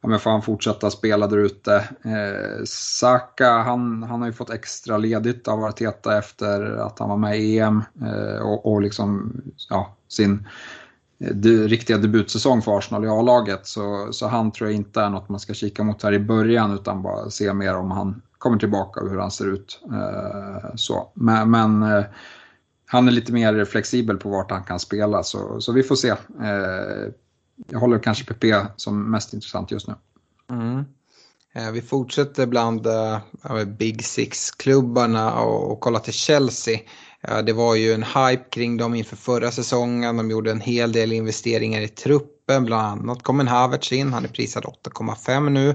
om jag får han fortsätta spela där ute. Eh, Saka, han, han har ju fått extra ledigt av Arteta efter att han var med i EM eh, och, och liksom, ja, sin de, riktiga debutsäsong för Arsenal i A-laget. Så, så han tror jag inte är något man ska kika mot här i början utan bara se mer om han kommer tillbaka och hur han ser ut. Eh, så. Men, men eh, han är lite mer flexibel på vart han kan spela så, så vi får se. Eh, jag håller kanske PP som mest intressant just nu. Eh, vi fortsätter bland eh, Big Six-klubbarna och kollar till Chelsea. Eh, det var ju en hype kring dem inför förra säsongen. De gjorde en hel del investeringar i truppen. Bland annat kom en Havertz in. Han är prisad 8,5 nu.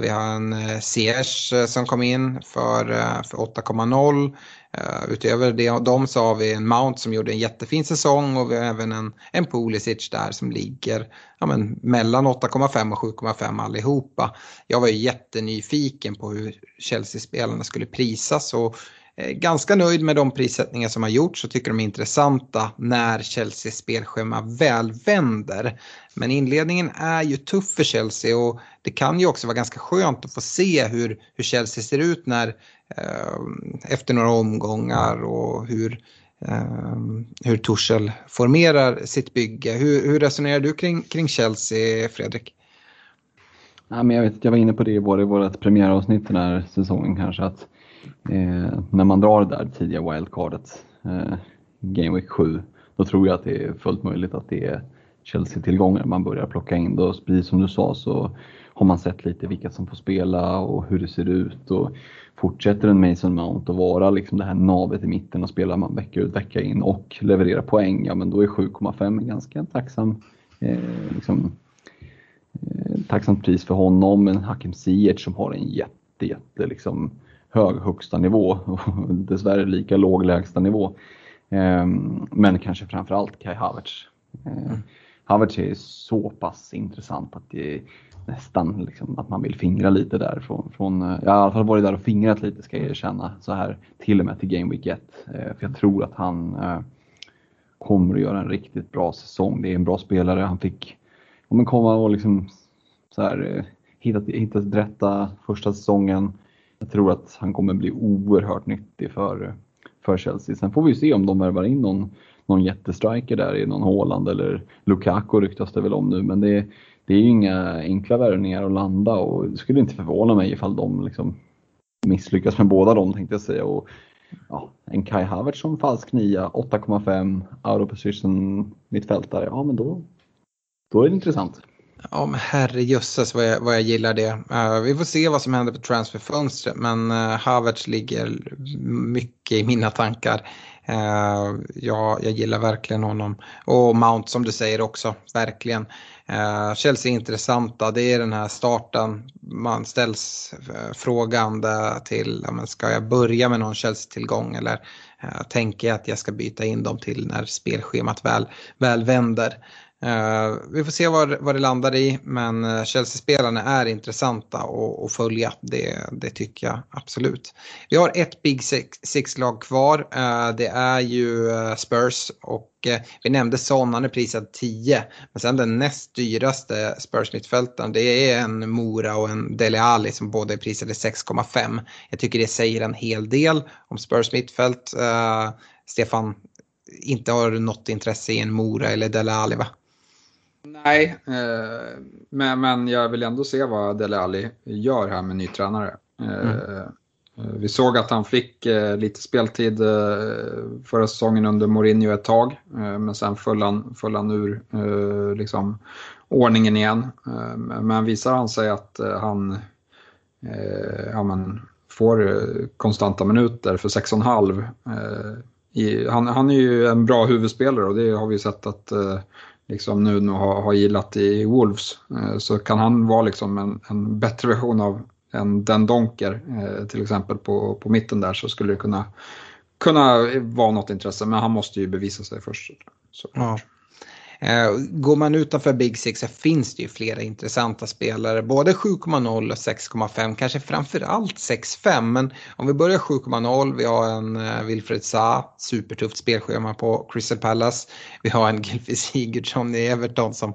Vi har en Sears som kom in för 8,0. Eh, utöver det, dem så har vi en Mount som gjorde en jättefin säsong och vi har även en, en Pulisic där som ligger ja, men, mellan 8,5 och 7,5 allihopa. Jag var ju jättenyfiken på hur Chelsea-spelarna skulle prisas och eh, ganska nöjd med de prissättningar som har gjorts och tycker de är intressanta när Chelseas spelschema väl vänder. Men inledningen är ju tuff för Chelsea och det kan ju också vara ganska skönt att få se hur, hur Chelsea ser ut när Ehm, efter några omgångar och hur, ehm, hur Torshäll formerar sitt bygge. Hur, hur resonerar du kring, kring Chelsea, Fredrik? Ja, men jag, vet, jag var inne på det i vårt premiäravsnitt den här säsongen kanske. att Eh, när man drar det där tidiga wildcardet, eh, Game Week 7, då tror jag att det är fullt möjligt att det är Chelsea-tillgångar man börjar plocka in. Då, precis som du sa så har man sett lite vilka som får spela och hur det ser ut. Och fortsätter en Mason Mount att vara liksom det här navet i mitten och spelar man vecka ut vecka in och levererar poäng, ja men då är 7,5 en ganska tacksam, eh, liksom, eh, tacksamt pris för honom. Men Hakim Ziyech som har en jätte, jätte liksom, hög högsta nivå och dessvärre lika låg lägsta nivå. Ehm, men kanske framförallt Kai Havertz. Ehm, Havertz är så pass intressant att det, nästan liksom, att man vill fingra lite där. Från, från, eh, jag har i alla fall varit där och fingrat lite ska jag erkänna så här till och med till Game Week 1. Eh, för jag tror att han eh, kommer att göra en riktigt bra säsong. Det är en bra spelare. Han fick komma och liksom så här, hittat, hittat rätta första säsongen. Jag tror att han kommer bli oerhört nyttig för, för Chelsea. Sen får vi se om de värvar in någon, någon jättestriker där i någon Håland eller Lukaku ryktas det väl om nu. Men det, det är ju inga enkla värvningar att landa och det skulle inte förvåna mig ifall de liksom misslyckas med båda dem tänkte jag säga. Och, ja, en Kai Havertz som falsk nia, 8,5 out of position mittfältare, ja men då, då är det intressant. Ja men herrejösses vad jag, vad jag gillar det. Uh, vi får se vad som händer på transferfönstret men uh, Havertz ligger mycket i mina tankar. Eh, uh, ja, jag gillar verkligen honom. Och Mount som du säger också, verkligen. Uh, Chelsea är intressanta, det är den här starten. Man ställs eh, uh, frågande till, ja, men ska jag börja med någon Chelsea-tillgång eller tänker jag att jag ska byta in dem till när spelschemat väl, väl vänder. Uh, vi får se vad, vad det landar i, men eh, Chelsea-spelarna är intressanta att följa. Det, det tycker jag absolut. Vi har ett Big Six-lag kvar. Uh, det är ju Spurs och vi nämnde Son, han är prisad 10. Men sen den näst dyraste Spurs-mittfältaren, det är en Mora och en Dele Alli som båda är prisade 6,5. Jag tycker det säger en hel del om Spurs mittfält. Stefan, inte har du något intresse i en Mora eller Dele Alli va? Nej, eh, men, men jag vill ändå se vad Dele Alli gör här med ny tränare. Eh, mm. Vi såg att han fick eh, lite speltid förra säsongen under Mourinho ett tag, men sen föll han, föll han ur liksom, ordningen igen. Men visar han sig att han ja, men, får konstanta minuter för 6,5 han, han är ju en bra huvudspelare och det har vi sett att liksom nu, nu har, har gillat i Wolves eh, så kan han vara liksom en, en bättre version av en Den Donker eh, till exempel på, på mitten där så skulle det kunna, kunna vara något intresse men han måste ju bevisa sig först. Ja. Eh, går man utanför Big Six så finns det ju flera intressanta spelare. Både 7,0 och 6,5, kanske framförallt 6,5. Men om vi börjar 7,0, vi har en eh, Wilfred Sa, supertufft spelschema på Crystal Palace. Vi har en Gylfi Sigurdsson i Everton som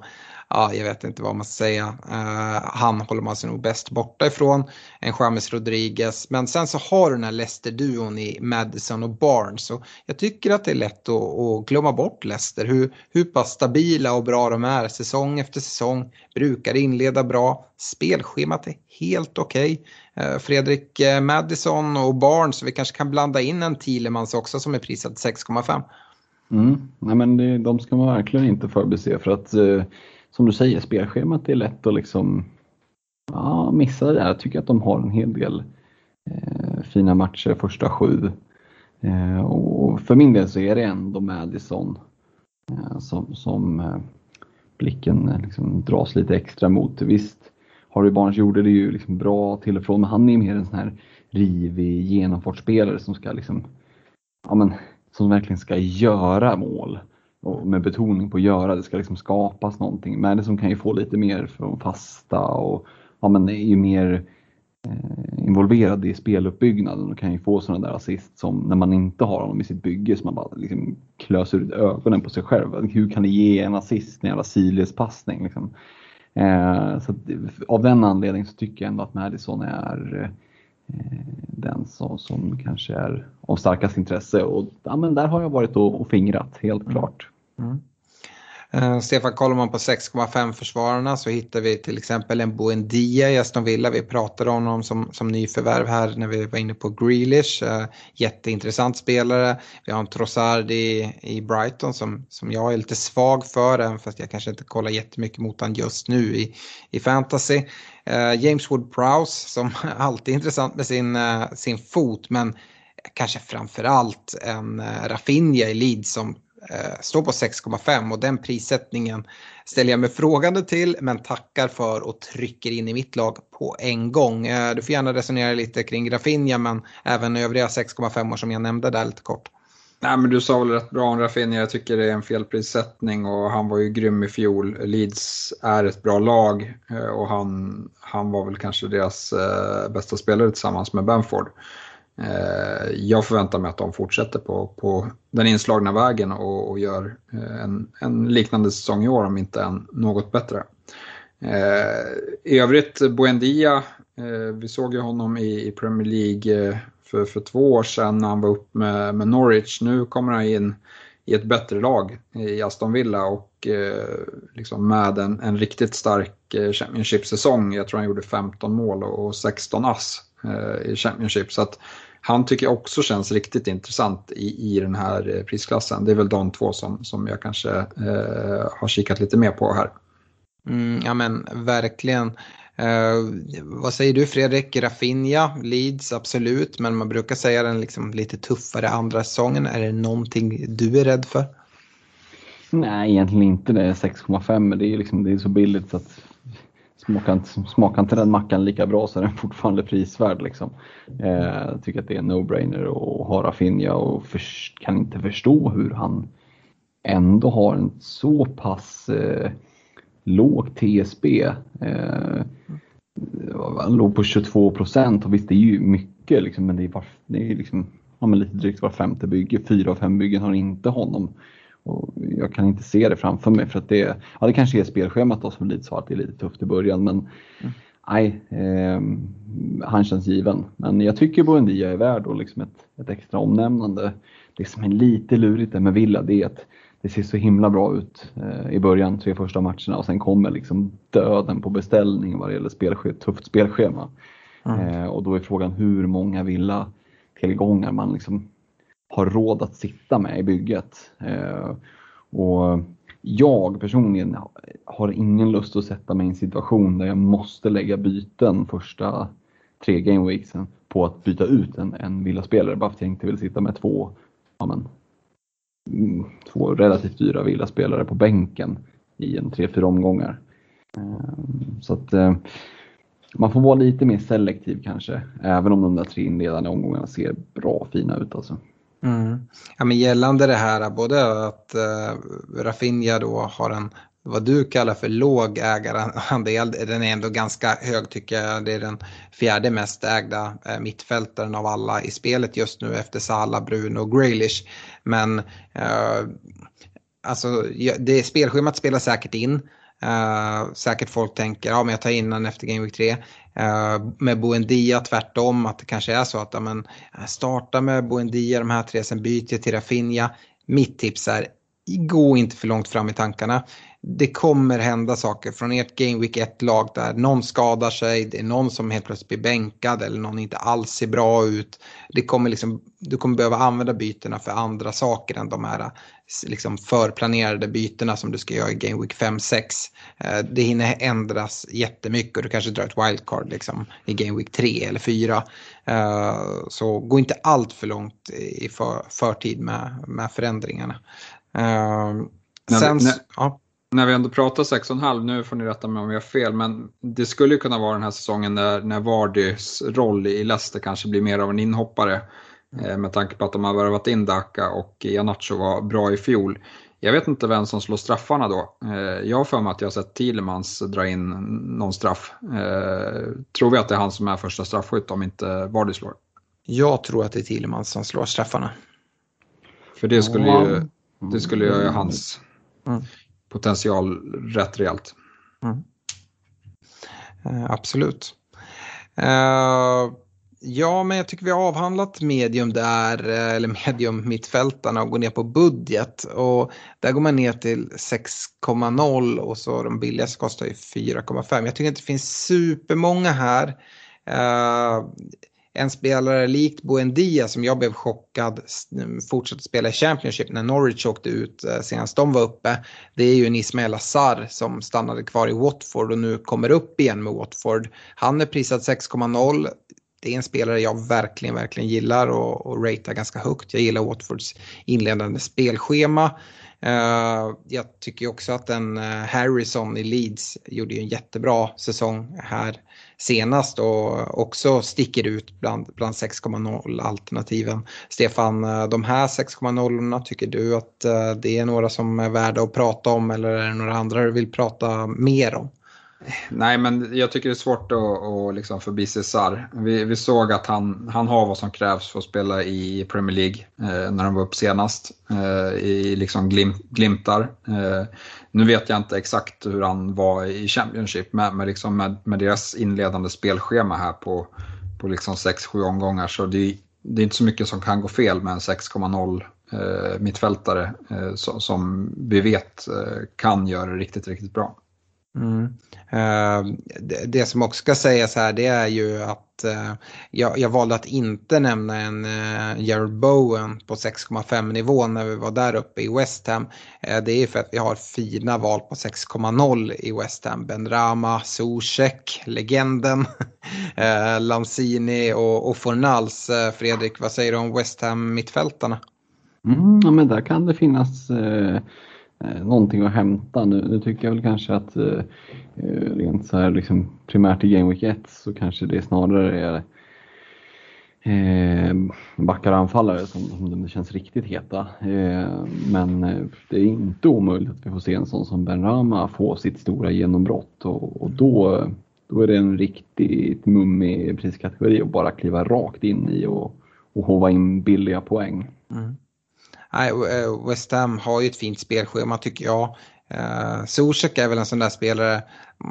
ja, jag vet inte vad man ska säga. Uh, han håller man sig nog bäst borta ifrån. En James Rodriguez. Men sen så har du den här Leicester-duon i Madison och Barnes. Så jag tycker att det är lätt att, att glömma bort Leicester. Hur, hur pass stabila och bra de är säsong efter säsong. Brukar inleda bra. Spelschemat är helt okej. Okay. Fredrik eh, Madison och Barnes. Vi kanske kan blanda in en Thielemans också som är prisad 6,5. Mm. Nej, men det, de ska man verkligen inte förbise för att eh, som du säger, spelschemat är lätt att liksom ja, missa det där. Jag tycker att de har en hel del eh, fina matcher första sju. Eh, och för min del så är det ändå Madison eh, som, som eh, blicken eh, liksom dras lite extra mot. Visst, Harry Barnes gjorde det ju liksom bra till och från, men han är mer en sån här rivig genomfartsspelare som ska liksom, ja men, som verkligen ska göra mål och med betoning på göra, det ska liksom skapas någonting. Som kan ju få lite mer från fasta och ja, men är ju mer eh, involverad i speluppbyggnaden och kan ju få sådana där assist som när man inte har honom i sitt bygge så man bara liksom klöser ut ögonen på sig själv. Hur kan det ge en assist, en jävla sidledspassning liksom? Eh, så att, av den anledningen så tycker jag ändå att Madison är eh, den som, som kanske är av starkast intresse och ja, men där har jag varit och, och fingrat helt mm. klart. Mm. Uh, Stefan, kollar man på 6,5 försvararna så hittar vi till exempel en Buendia i Aston Villa. Vi pratade om honom som, som nyförvärv här när vi var inne på Grealish. Uh, jätteintressant spelare. Vi har en Trossard i, i Brighton som, som jag är lite svag för, även fast jag kanske inte kollar jättemycket mot honom just nu i, i fantasy. Uh, James Wood-Prowse som alltid är intressant med sin, sin fot, men kanske framförallt en Rafinha i Leeds som Eh, står på 6,5 och den prissättningen ställer jag mig frågande till men tackar för och trycker in i mitt lag på en gång. Eh, du får gärna resonera lite kring Rafinha men även övriga 6,5 som jag nämnde där lite kort. Nej, men du sa väl rätt bra om Rafinha. Jag tycker det är en felprissättning och han var ju grym i fjol. Leeds är ett bra lag eh, och han, han var väl kanske deras bästa spelare tillsammans med Benford. Eh, jag förväntar mig att de fortsätter på, på den inslagna vägen och, och gör eh, en, en, liknande säsong i år om inte en något bättre. Eh, I övrigt, Buendia, vi såg ju honom i, i Premier League för, för två år sedan när han var upp med, med Norwich. Nu kommer han in i ett bättre lag i Aston Villa och eh, liksom med en, en riktigt stark eh, Championship-säsong. Jag tror han gjorde 15 mål och 16 ass eh, i Championship. Så att han tycker jag också känns riktigt intressant i, i den här eh, prisklassen. Det är väl de två som, som jag kanske eh, har kikat lite mer på här. Mm, ja men verkligen. Uh, vad säger du Fredrik? Rafinha, Leeds, absolut. Men man brukar säga den liksom lite tuffare andra säsongen. Är det någonting du är rädd för? Nej, egentligen inte. Det är 6,5 men det är, liksom, det är så billigt så att smakar inte, smakar inte den mackan lika bra så är den fortfarande prisvärd. Liksom. Eh, jag tycker att det är en no-brainer och har Rafinha och för, kan inte förstå hur han ändå har en så pass eh, låg TSB. Eh, han låg på 22 procent och visst det är ju mycket liksom, men det är, bara, det är liksom, ja, men lite drygt var femte bygge. Fyra av fem byggen har inte honom. Och jag kan inte se det framför mig för att det, ja, det kanske är spelschemat då som lite sa att det är lite tufft i början men mm. nej, eh, han känns given. Men jag tycker Buendia är värd och liksom ett, ett extra omnämnande. Det som är lite lurigt med Villa det är att det ser så himla bra ut eh, i början, tre första matcherna och sen kommer liksom döden på beställning vad det gäller spelschema, tufft spelschema. Mm. Eh, och då är frågan hur många villa tillgångar man liksom har råd att sitta med i bygget. Eh, och jag personligen har ingen lust att sätta mig i en situation där jag måste lägga byten första tre gameweeksen på att byta ut en, en villaspelare bara för att jag inte vill sitta med två ja men, mm, två relativt dyra villaspelare på bänken i en 3-4 omgångar. Eh, så att eh, man får vara lite mer selektiv kanske, även om de där tre inledande omgångarna ser bra fina ut alltså. Mm. Ja, men gällande det här, både att uh, Rafinha då har en vad du kallar för låg ägarandel, den är ändå ganska hög tycker jag. Det är den fjärde mest ägda eh, mittfältaren av alla i spelet just nu efter Salah, Bruno och Graylish. Men eh, alltså, det spelschemat spelar säkert in. Uh, säkert folk tänker, ja men jag tar in den efter Game Week 3. Eh, med Boendia tvärtom, att det kanske är så att ja, men, eh, starta med Boendia de här tre, sen byter jag till Rafinha. Mitt tips är, gå inte för långt fram i tankarna det kommer hända saker från ert Game Week 1-lag där någon skadar sig, det är någon som helt plötsligt blir bänkad eller någon inte alls ser bra ut. Det kommer liksom, du kommer behöva använda bytena för andra saker än de här liksom förplanerade bytena som du ska göra i Game Week 5-6. Eh, det hinner ändras jättemycket och du kanske drar ett wildcard liksom i Game Week 3 eller 4. Eh, så gå inte allt för långt i för, förtid med, med förändringarna. Eh, sen, när, ja när vi ändå pratar 6,5, nu får ni rätta mig om jag har fel, men det skulle ju kunna vara den här säsongen när, när Vardys roll i Leicester kanske blir mer av en inhoppare. Mm. med tanke på att de har värvat in Daka och Janacho var bra i fjol. Jag vet inte vem som slår straffarna då. Eh, jag har för mig att jag har sett Thielemans dra in någon straff. Eh, tror vi att det är han som är första straffskytt om inte Vardy slår? Jag tror att det är Thielemans som slår straffarna. För det skulle ju, det skulle göra hans... Mm potential rätt rejält. Mm. Eh, absolut. Eh, ja, men jag tycker vi har avhandlat medium där, eh, eller medium mittfältarna och går ner på budget. Och där går man ner till 6,0 och så de billigaste kostar ju 4,5. Jag tycker inte det finns supermånga här. Eh, en spelare likt Buendia som jag blev chockad fortsatte spela i Championship när Norwich åkte ut eh, senast de var uppe. Det är ju en Ismael Azar som stannade kvar i Watford och nu kommer upp igen med Watford. Han är prisad 6,0. Det är en spelare jag verkligen, verkligen gillar och, och ratear ganska högt. Jag gillar Watfords inledande spelschema. Uh, jag tycker också att en uh, Harrison i Leeds gjorde en jättebra säsong här senast och också sticker ut bland, bland 6,0 alternativen. Stefan, eh, de här 6,0 tycker du att eh, det är några som är värda att prata om eller är det några andra du vill prata mer om? Nej, men jag tycker det är svårt att, att liksom förbi Cesar. Vi, vi såg att han, han har vad som krävs för att spela i Premier League eh, när de var upp senast. Eh, I liksom glim, glimtar. Eh, nu vet jag inte exakt hur han var i Championship, men, men liksom med, med deras inledande spelschema här på, på liksom 6-7 omgångar så det, det är inte så mycket som kan gå fel med en 6,0 eh, mittfältare eh, som, som vi vet eh, kan göra det riktigt, riktigt bra. Mm. Eh, det, som också ska sägas här det är ju att eh, jag, jag, valde att inte nämna en eh, Jared Bowen på 6,5 nivå när vi var där uppe i West Ham. det är för att vi har fina val på 6,0 i West Ham. Ben Rama, Zuzek, legenden, Lanzini och, och Fornals. Fredrik, vad säger du om West Ham mittfältarna? Mm, ja, men där kan det finnas eh, Eh, någonting att hämta. Nu, nu, tycker jag väl kanske att eh, eh rent så här liksom primärt i Game Week 1 så kanske det snarare är eh, backar och anfallare som, som det känns riktigt heta. Eh, men eh, det är inte omöjligt att vi får se en sån som Ben Rama få sitt stora genombrott och, och då, då är det en riktigt mummig priskategori att bara kliva rakt in i och, och hova in billiga poäng. Mm. Nej, eh, West Ham har ju ett fint spelschema tycker jag. Uh, Zuzek är väl en sån där spelare,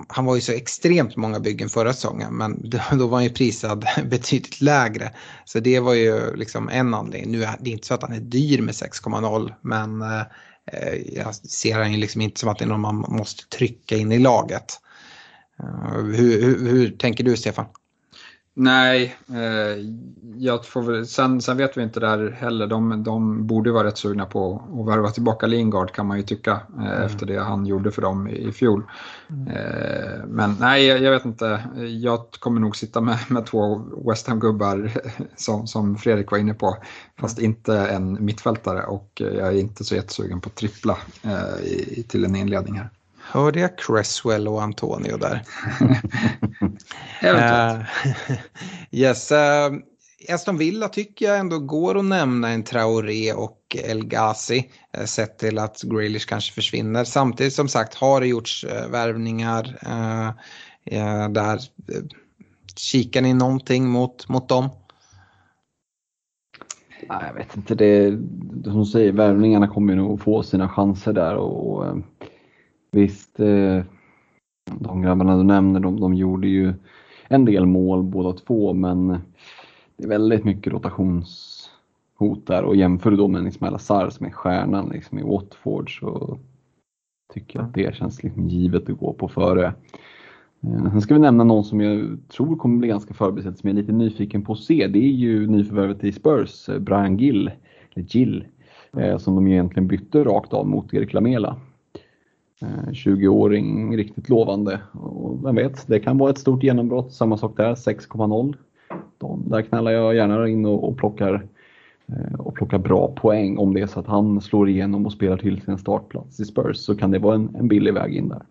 han var ju så extremt många byggen förra säsongen men då var han ju prisad betydligt lägre. Så det var ju liksom en anledning. Nu är det inte så att han är dyr med 6,0 men eh, jag ser han ju liksom inte som att det är någon man måste trycka in i laget. Hur, hur, hur tänker du Stefan? Nej, eh, jag får väl, sen, sen vet vi inte där heller. De, de borde vara rätt sugna på att värva tillbaka Lingard kan man ju tycka eh, mm. efter det han gjorde för dem i, i fjol. Mm. Eh, men nej, jag, jag, vet inte. Jag kommer nog sitta med, med två West Ham-gubbar som, som Fredrik var inne på. Fast mm. inte en mittfältare och jag är inte så jättesugen på trippla eh, i, till en inledning här. Hörde jag Cresswell och Antonio där? uh, yes, uh, Aston Villa tycker jag ändå går att nämna en Traoré och El Ghazi. Uh, sett till att Grealish kanske försvinner. Samtidigt som sagt har det gjorts uh, värvningar där. Kikar ni någonting mot, mot dem? Nej, jag vet inte. Det, som du säger, värvningarna kommer ju nog få sina chanser där. och, och Visst, eh, de grabbarna du nämner, de, de gjorde ju en del mål båda två, men det är väldigt mycket rotationshot där och jämför du då med liksom Ismail Azar som är stjärnan liksom i Watford så tycker jag att det känns liksom givet att gå på före. Eh, sen ska vi nämna någon som jag tror kommer bli ganska förbisedd som jag är lite nyfiken på att se. Det är ju nyförvärvet i Spurs, eh, Brian Gill, eller Gill, som de egentligen bytte rakt av mot Erik Lamela. Eh, 20-åring, riktigt lovande. Och vem vet, det kan vara ett stort genombrott. Samma sak där, 6,0. Där knallar jag gärna in och, och, plockar, eh, och plockar bra poäng. Om det är så att han slår igenom och spelar till sin startplats i Spurs så kan det vara en, en billig väg in där.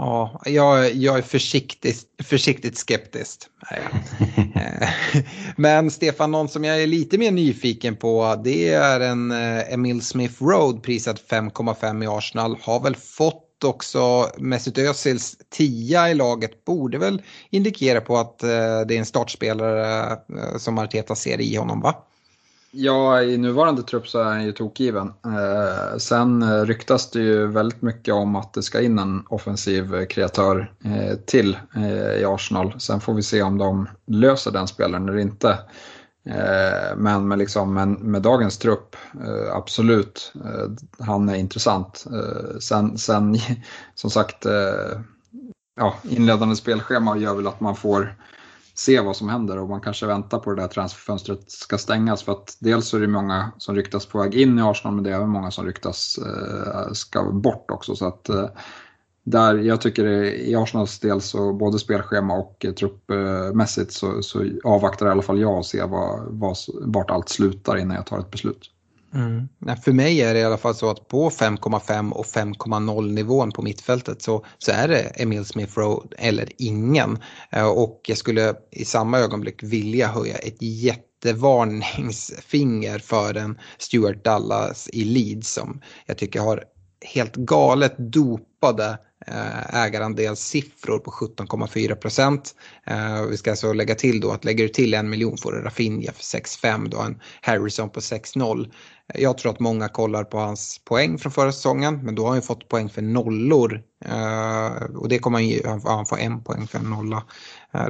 Ja, jag, jag är försiktigt, försiktigt skeptisk. Eh, men Stefan, någon som jag är lite mer nyfiken på det är en eh, Emil Smith Road prisad 5,5 i Arsenal. Har väl fått också Mesut Özils 10 i laget. Borde väl indikera på att eh, det är en startspelare som Arteta ser i honom va? Ja, i nuvarande trupp så är han ju tokgiven. Eh, sen eh, ryktas det ju väldigt mycket om att det ska in en offensiv kreatör eh, till eh, i Arsenal. Sen får vi se om de löser den spelaren eller inte. Eh, men med, liksom, med, med dagens trupp, eh, absolut, eh, han är intressant. Eh, sen, sen som sagt, ja, inledande spelschema gör väl att man får se vad som händer och man kanske väntar på det där transferfönstret ska stängas för att dels så är det många som ryktas på väg in i Arsenal men det är även många som ryktas eh, ska bort också så att eh, där jag tycker i Arsenals del så både spelschema och eh, truppmässigt så, så avvaktar i alla fall jag och ser vad, vad, vart allt slutar innan jag tar ett beslut. Mm. För mig är det i alla fall så att på 5,5 och 5,0 nivån på mittfältet så, så är det Emil Smith Rowe eller ingen. Eh, och jag skulle i samma ögonblick vilja höja ett jättevarningsfinger för en Stuart Dallas i Leeds som jag tycker har helt galet dopade eh, ägarandelssiffror på 17,4 procent. Eh, vi ska alltså lägga till då att lägger du till en miljon får du Rafinha för 6,5 då en Harrison på 6,0. Jag tror att många kollar på hans poäng från förra säsongen men då har han ju fått poäng för nollor eh, och det kommer han ju, han får en poäng för en nolla.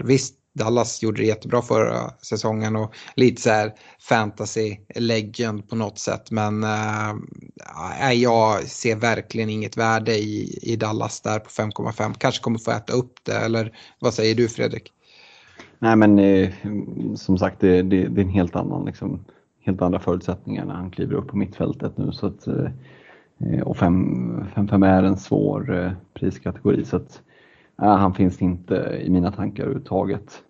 Visst, Dallas gjorde det jättebra förra säsongen och lite så här fantasy legend på något sätt. Men äh, jag ser verkligen inget värde i, i Dallas där på 5,5. Kanske kommer få äta upp det eller vad säger du Fredrik? Nej men eh, som sagt det, det, det, är en helt annan liksom, helt andra förutsättningar när han kliver upp på mittfältet nu. Så att, eh, och 5-5 är en svår eh, priskategori så att äh, han finns inte i mina tankar överhuvudtaget.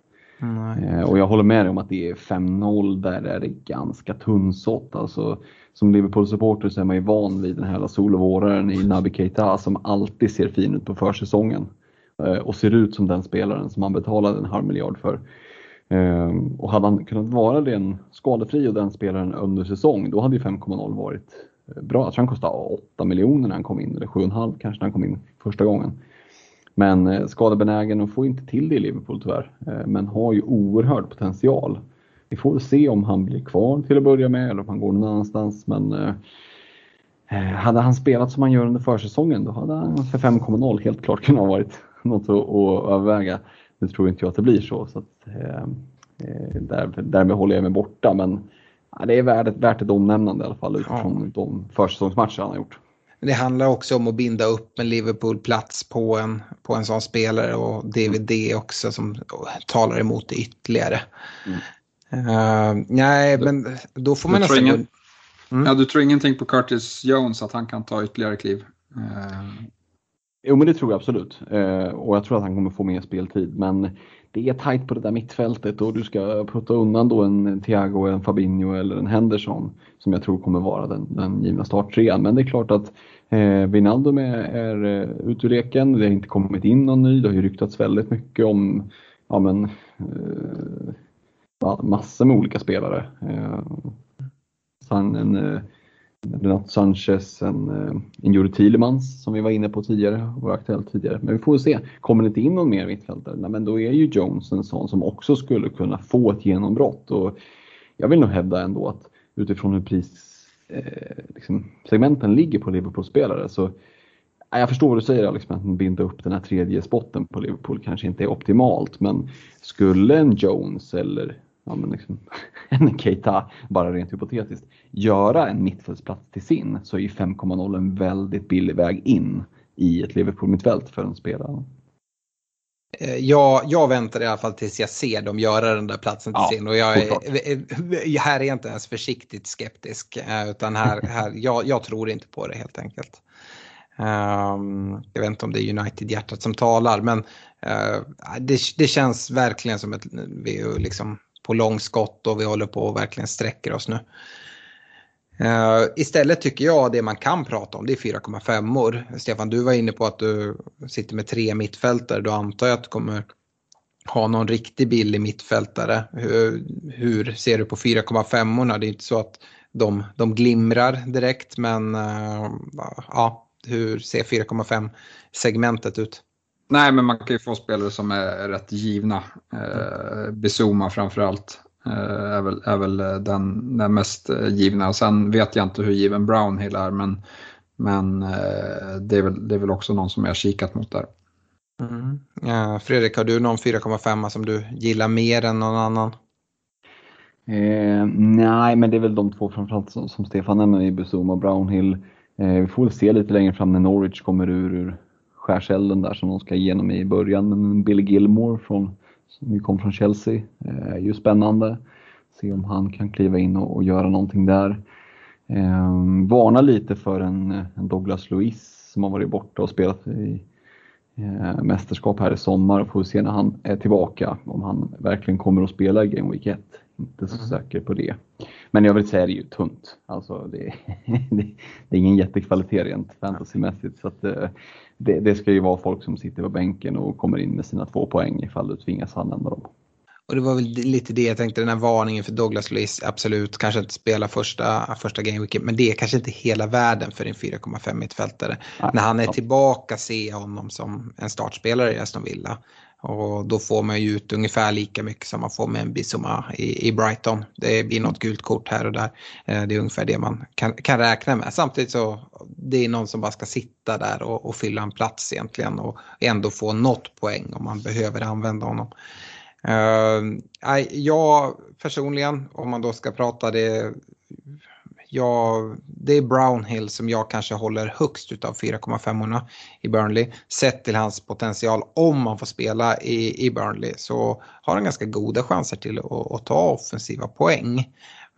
Eh, och jag håller med dig om att det är 5-0, där är det ganska tunnsått. Alltså, som Liverpool-supporter så är man ju van vid den här solovåraren i Naby Keita som alltid ser fin ut på försäsongen. Eh, och ser ut som den spelaren som man betalade en halv miljard för. Eh, och hade han kunnat vara den skadefri och den spelaren under säsong, då hade ju 5,0 varit eh, bra. Jag tror han kostade 8 miljoner när han kom in, eller 7,5 kanske när han kom in första gången. Men eh, skadebenägen och får inte till det i Liverpool tyvärr. Eh, men har ju oerhörd potential. Vi får se om han blir kvar till att börja med eller om han går någon annanstans. Men eh, eh hade han spelat som han gör under försäsongen då hade han för 5,0 helt klart kunnat ha varit något att, att överväga. Nu tror inte jag att det blir så. så att, där, därmed håller jag mig borta. Men ja, det är värt, värt ett omnämnande i alla fall utifrån ja. de försäsongsmatcher han har gjort. Det handlar också om att binda upp en Liverpool-plats på en, på en sån spelare och DVD också som talar emot det ytterligare. Mm. Uh, nej, men då får man nästan... Ingen, mm. Ja, du tror ingenting på Curtis Jones att han kan ta ytterligare kliv? Uh. Jo, men det tror jag absolut. Eh, och jag tror att han kommer få mer speltid. Men det är tajt på det där mittfältet och du ska putta undan då en Thiago, en Fabinho eller en Henderson som jag tror kommer vara den, den givna starttrean. Men det är klart att eh, Wijnaldum är, är eh, ute ur leken. Det har inte kommit in någon ny. Det har ju ryktats väldigt mycket om ja, men, eh, massor med olika spelare. Uh, en, Renato Sanchez, en, eh, en Juri Thielemans som vi var inne på tidigare, var aktuellt tidigare. Men vi får se, kommer det inte in någon mer mittfältare, Nej, men då är ju Jones en sån som också skulle kunna få ett genombrott. Och jag vill nog hävda ändå att utifrån hur prissegmenten eh, liksom, ligger på Liverpool-spelare så jag förstår vad du säger Alex, att binda upp den här tredje spotten på Liverpool kanske inte är optimalt, men skulle en Jones eller ja, men liksom, en Keita, bara rent hypotetiskt, göra en mittfältsplats till sin så är ju 5,0 en väldigt billig väg in i ett Liverpool-mittfält för en spelare. Eh, jag, jag väntar i alla fall tills jag ser dem göra den där platsen till ja, sin och jag är, här är jag inte ens försiktigt skeptisk eh, utan här, här jag, jag tror inte på det helt enkelt. Um, jag vet inte om det är United-hjärtat som talar men uh, det, det känns verkligen som att vi liksom på långskott och vi håller på och verkligen sträcker oss nu. Uh, istället tycker jag det man kan prata om det är 4,5 år. Stefan, du var inne på att du sitter med tre mittfältare. Då antar jag att du kommer ha någon riktig billig mittfältare. Hur, hur ser du på 4,5 orna? Det är inte så att de, de glimrar direkt men uh, ja, hur ser 4,5 segmentet ut? Nej, men man kan ju få spelare som är rätt givna. Eh, Bizuma framförallt eh, är väl, är väl den, den mest eh, givna. Sen vet jag inte hur given Brownhill är, men, men eh, det, är väl, det är väl också någon som jag har kikat mot där. Mm. Ja, Fredrik, har du någon 4,5 som du gillar mer än någon annan? Eh, nej, men det är väl de två framförallt som, som Stefan nämner, Bizuma och Brownhill. Eh, vi får väl se lite längre fram när Norwich kommer ur, ur skärselden där som de ska igenom i början. Men Billy Gilmore från, som kom från Chelsea eh, är ju spännande. Se om han kan kliva in och, och göra någonting där. Eh, varna lite för en, en Douglas Lewis som har varit borta och spelat i eh, mästerskap här i sommar får se när han är tillbaka om han verkligen kommer att spela i Game Week 1. Inte så mm. säker på det. Men jag vill säga det är ju tunt. Alltså det, det, det är ingen jättekvalitet rent fantasymässigt. Så att, eh, det, det, ska ju vara folk som sitter på bänken och kommer in med sina två poäng ifall du tvingas använda dem. Och det var väl lite det jag tänkte, den här varningen för Douglas Luiz, absolut, kanske inte spela första, första gameweeken, men det är kanske inte hela världen för en 4,5 mittfältare. När han är tillbaka ser jag honom som en startspelare i Aston Villa. Och då får man ju ut ungefär lika mycket som man får med en Bissoma i, i Brighton. Det blir något gult kort här och där. Eh, det är ungefär det man kan, kan räkna med. Samtidigt så det är någon som bara ska sitta där och, och fylla en plats egentligen och ändå få något poäng om man behöver använda honom. Uh, jag personligen, om man då ska prata det, jag, det är Brownhill som jag kanske håller högst utav 4,5 i Burnley. Sett till hans potential om han får spela i, i Burnley så har han ganska goda chanser till att, att ta offensiva poäng.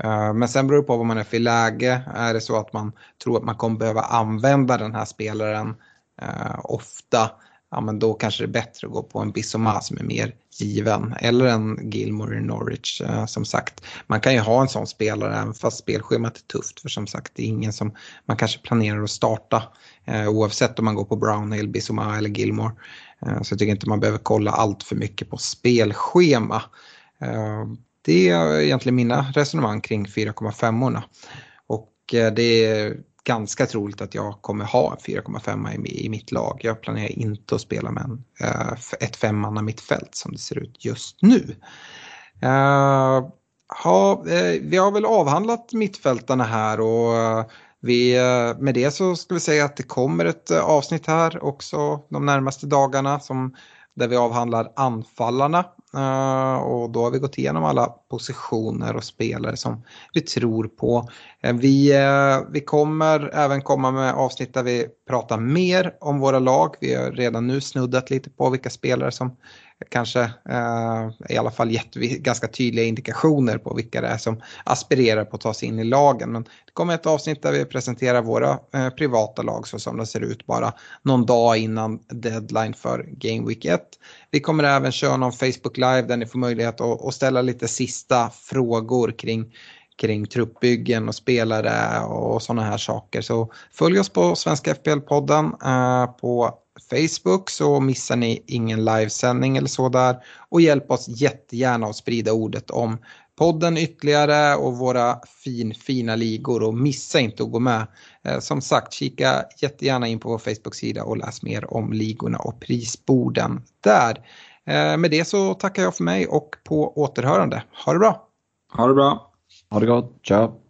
Eh, men sen beror det på vad man är för läge. Är det så att man tror att man kommer behöva använda den här spelaren eh, ofta ja men då kanske det är bättre att gå på en Bissoma som är mer given. Eller en Gilmore i Norwich eh, som sagt. Man kan ju ha en sån spelare även fast spelschemat är tufft för som sagt det är ingen som man kanske planerar att starta eh, oavsett om man går på Brownhill, Bissoma eller Gilmore. Eh, så jag tycker inte man behöver kolla allt för mycket på spelschema. Eh, det är egentligen mina resonemang kring 4,5orna. Och eh, det är ganska troligt att jag kommer ha en 4,5 i, i mitt lag. Jag planerar inte att spela med en, uh, ett femmanna mittfält som det ser ut just nu. Uh, ha, eh, vi har väl avhandlat mittfältarna här och vi, med det så ska vi säga att det kommer ett avsnitt här också de närmaste dagarna som där vi avhandlar anfallarna. Eh, och då har vi gått igenom alla positioner och spelare som vi tror på. Eh, vi, eh, vi kommer även komma med avsnitt där vi pratar mer om våra lag. Vi har redan nu snuddat lite på vilka spelare som kanske eh, i alla fall gett ganska tydliga indikationer på vilka det är som aspirerar på att ta sig in i lagen. Men det kommer ett avsnitt där vi presenterar våra eh, privata lag så som de ser ut bara någon dag innan deadline för Game Week 1. Vi kommer även köra någon Facebook Live där ni får möjlighet att, att ställa lite sista frågor kring kring truppbyggen och spelare och sådana här saker. Så följ oss på Svenska FPL-podden eh, på Facebook så missar ni ingen livesändning eller så där. Och hjälp oss jättegärna att sprida ordet om podden ytterligare och våra fin, fina ligor och missa inte att gå med. Eh, som sagt, kika jättegärna in på vår Facebook-sida och läs mer om ligorna och prisborden där. Eh, med det så tackar jag för mig och på återhörande. Ha det bra! Ha det bra! Ha det gott, ciao!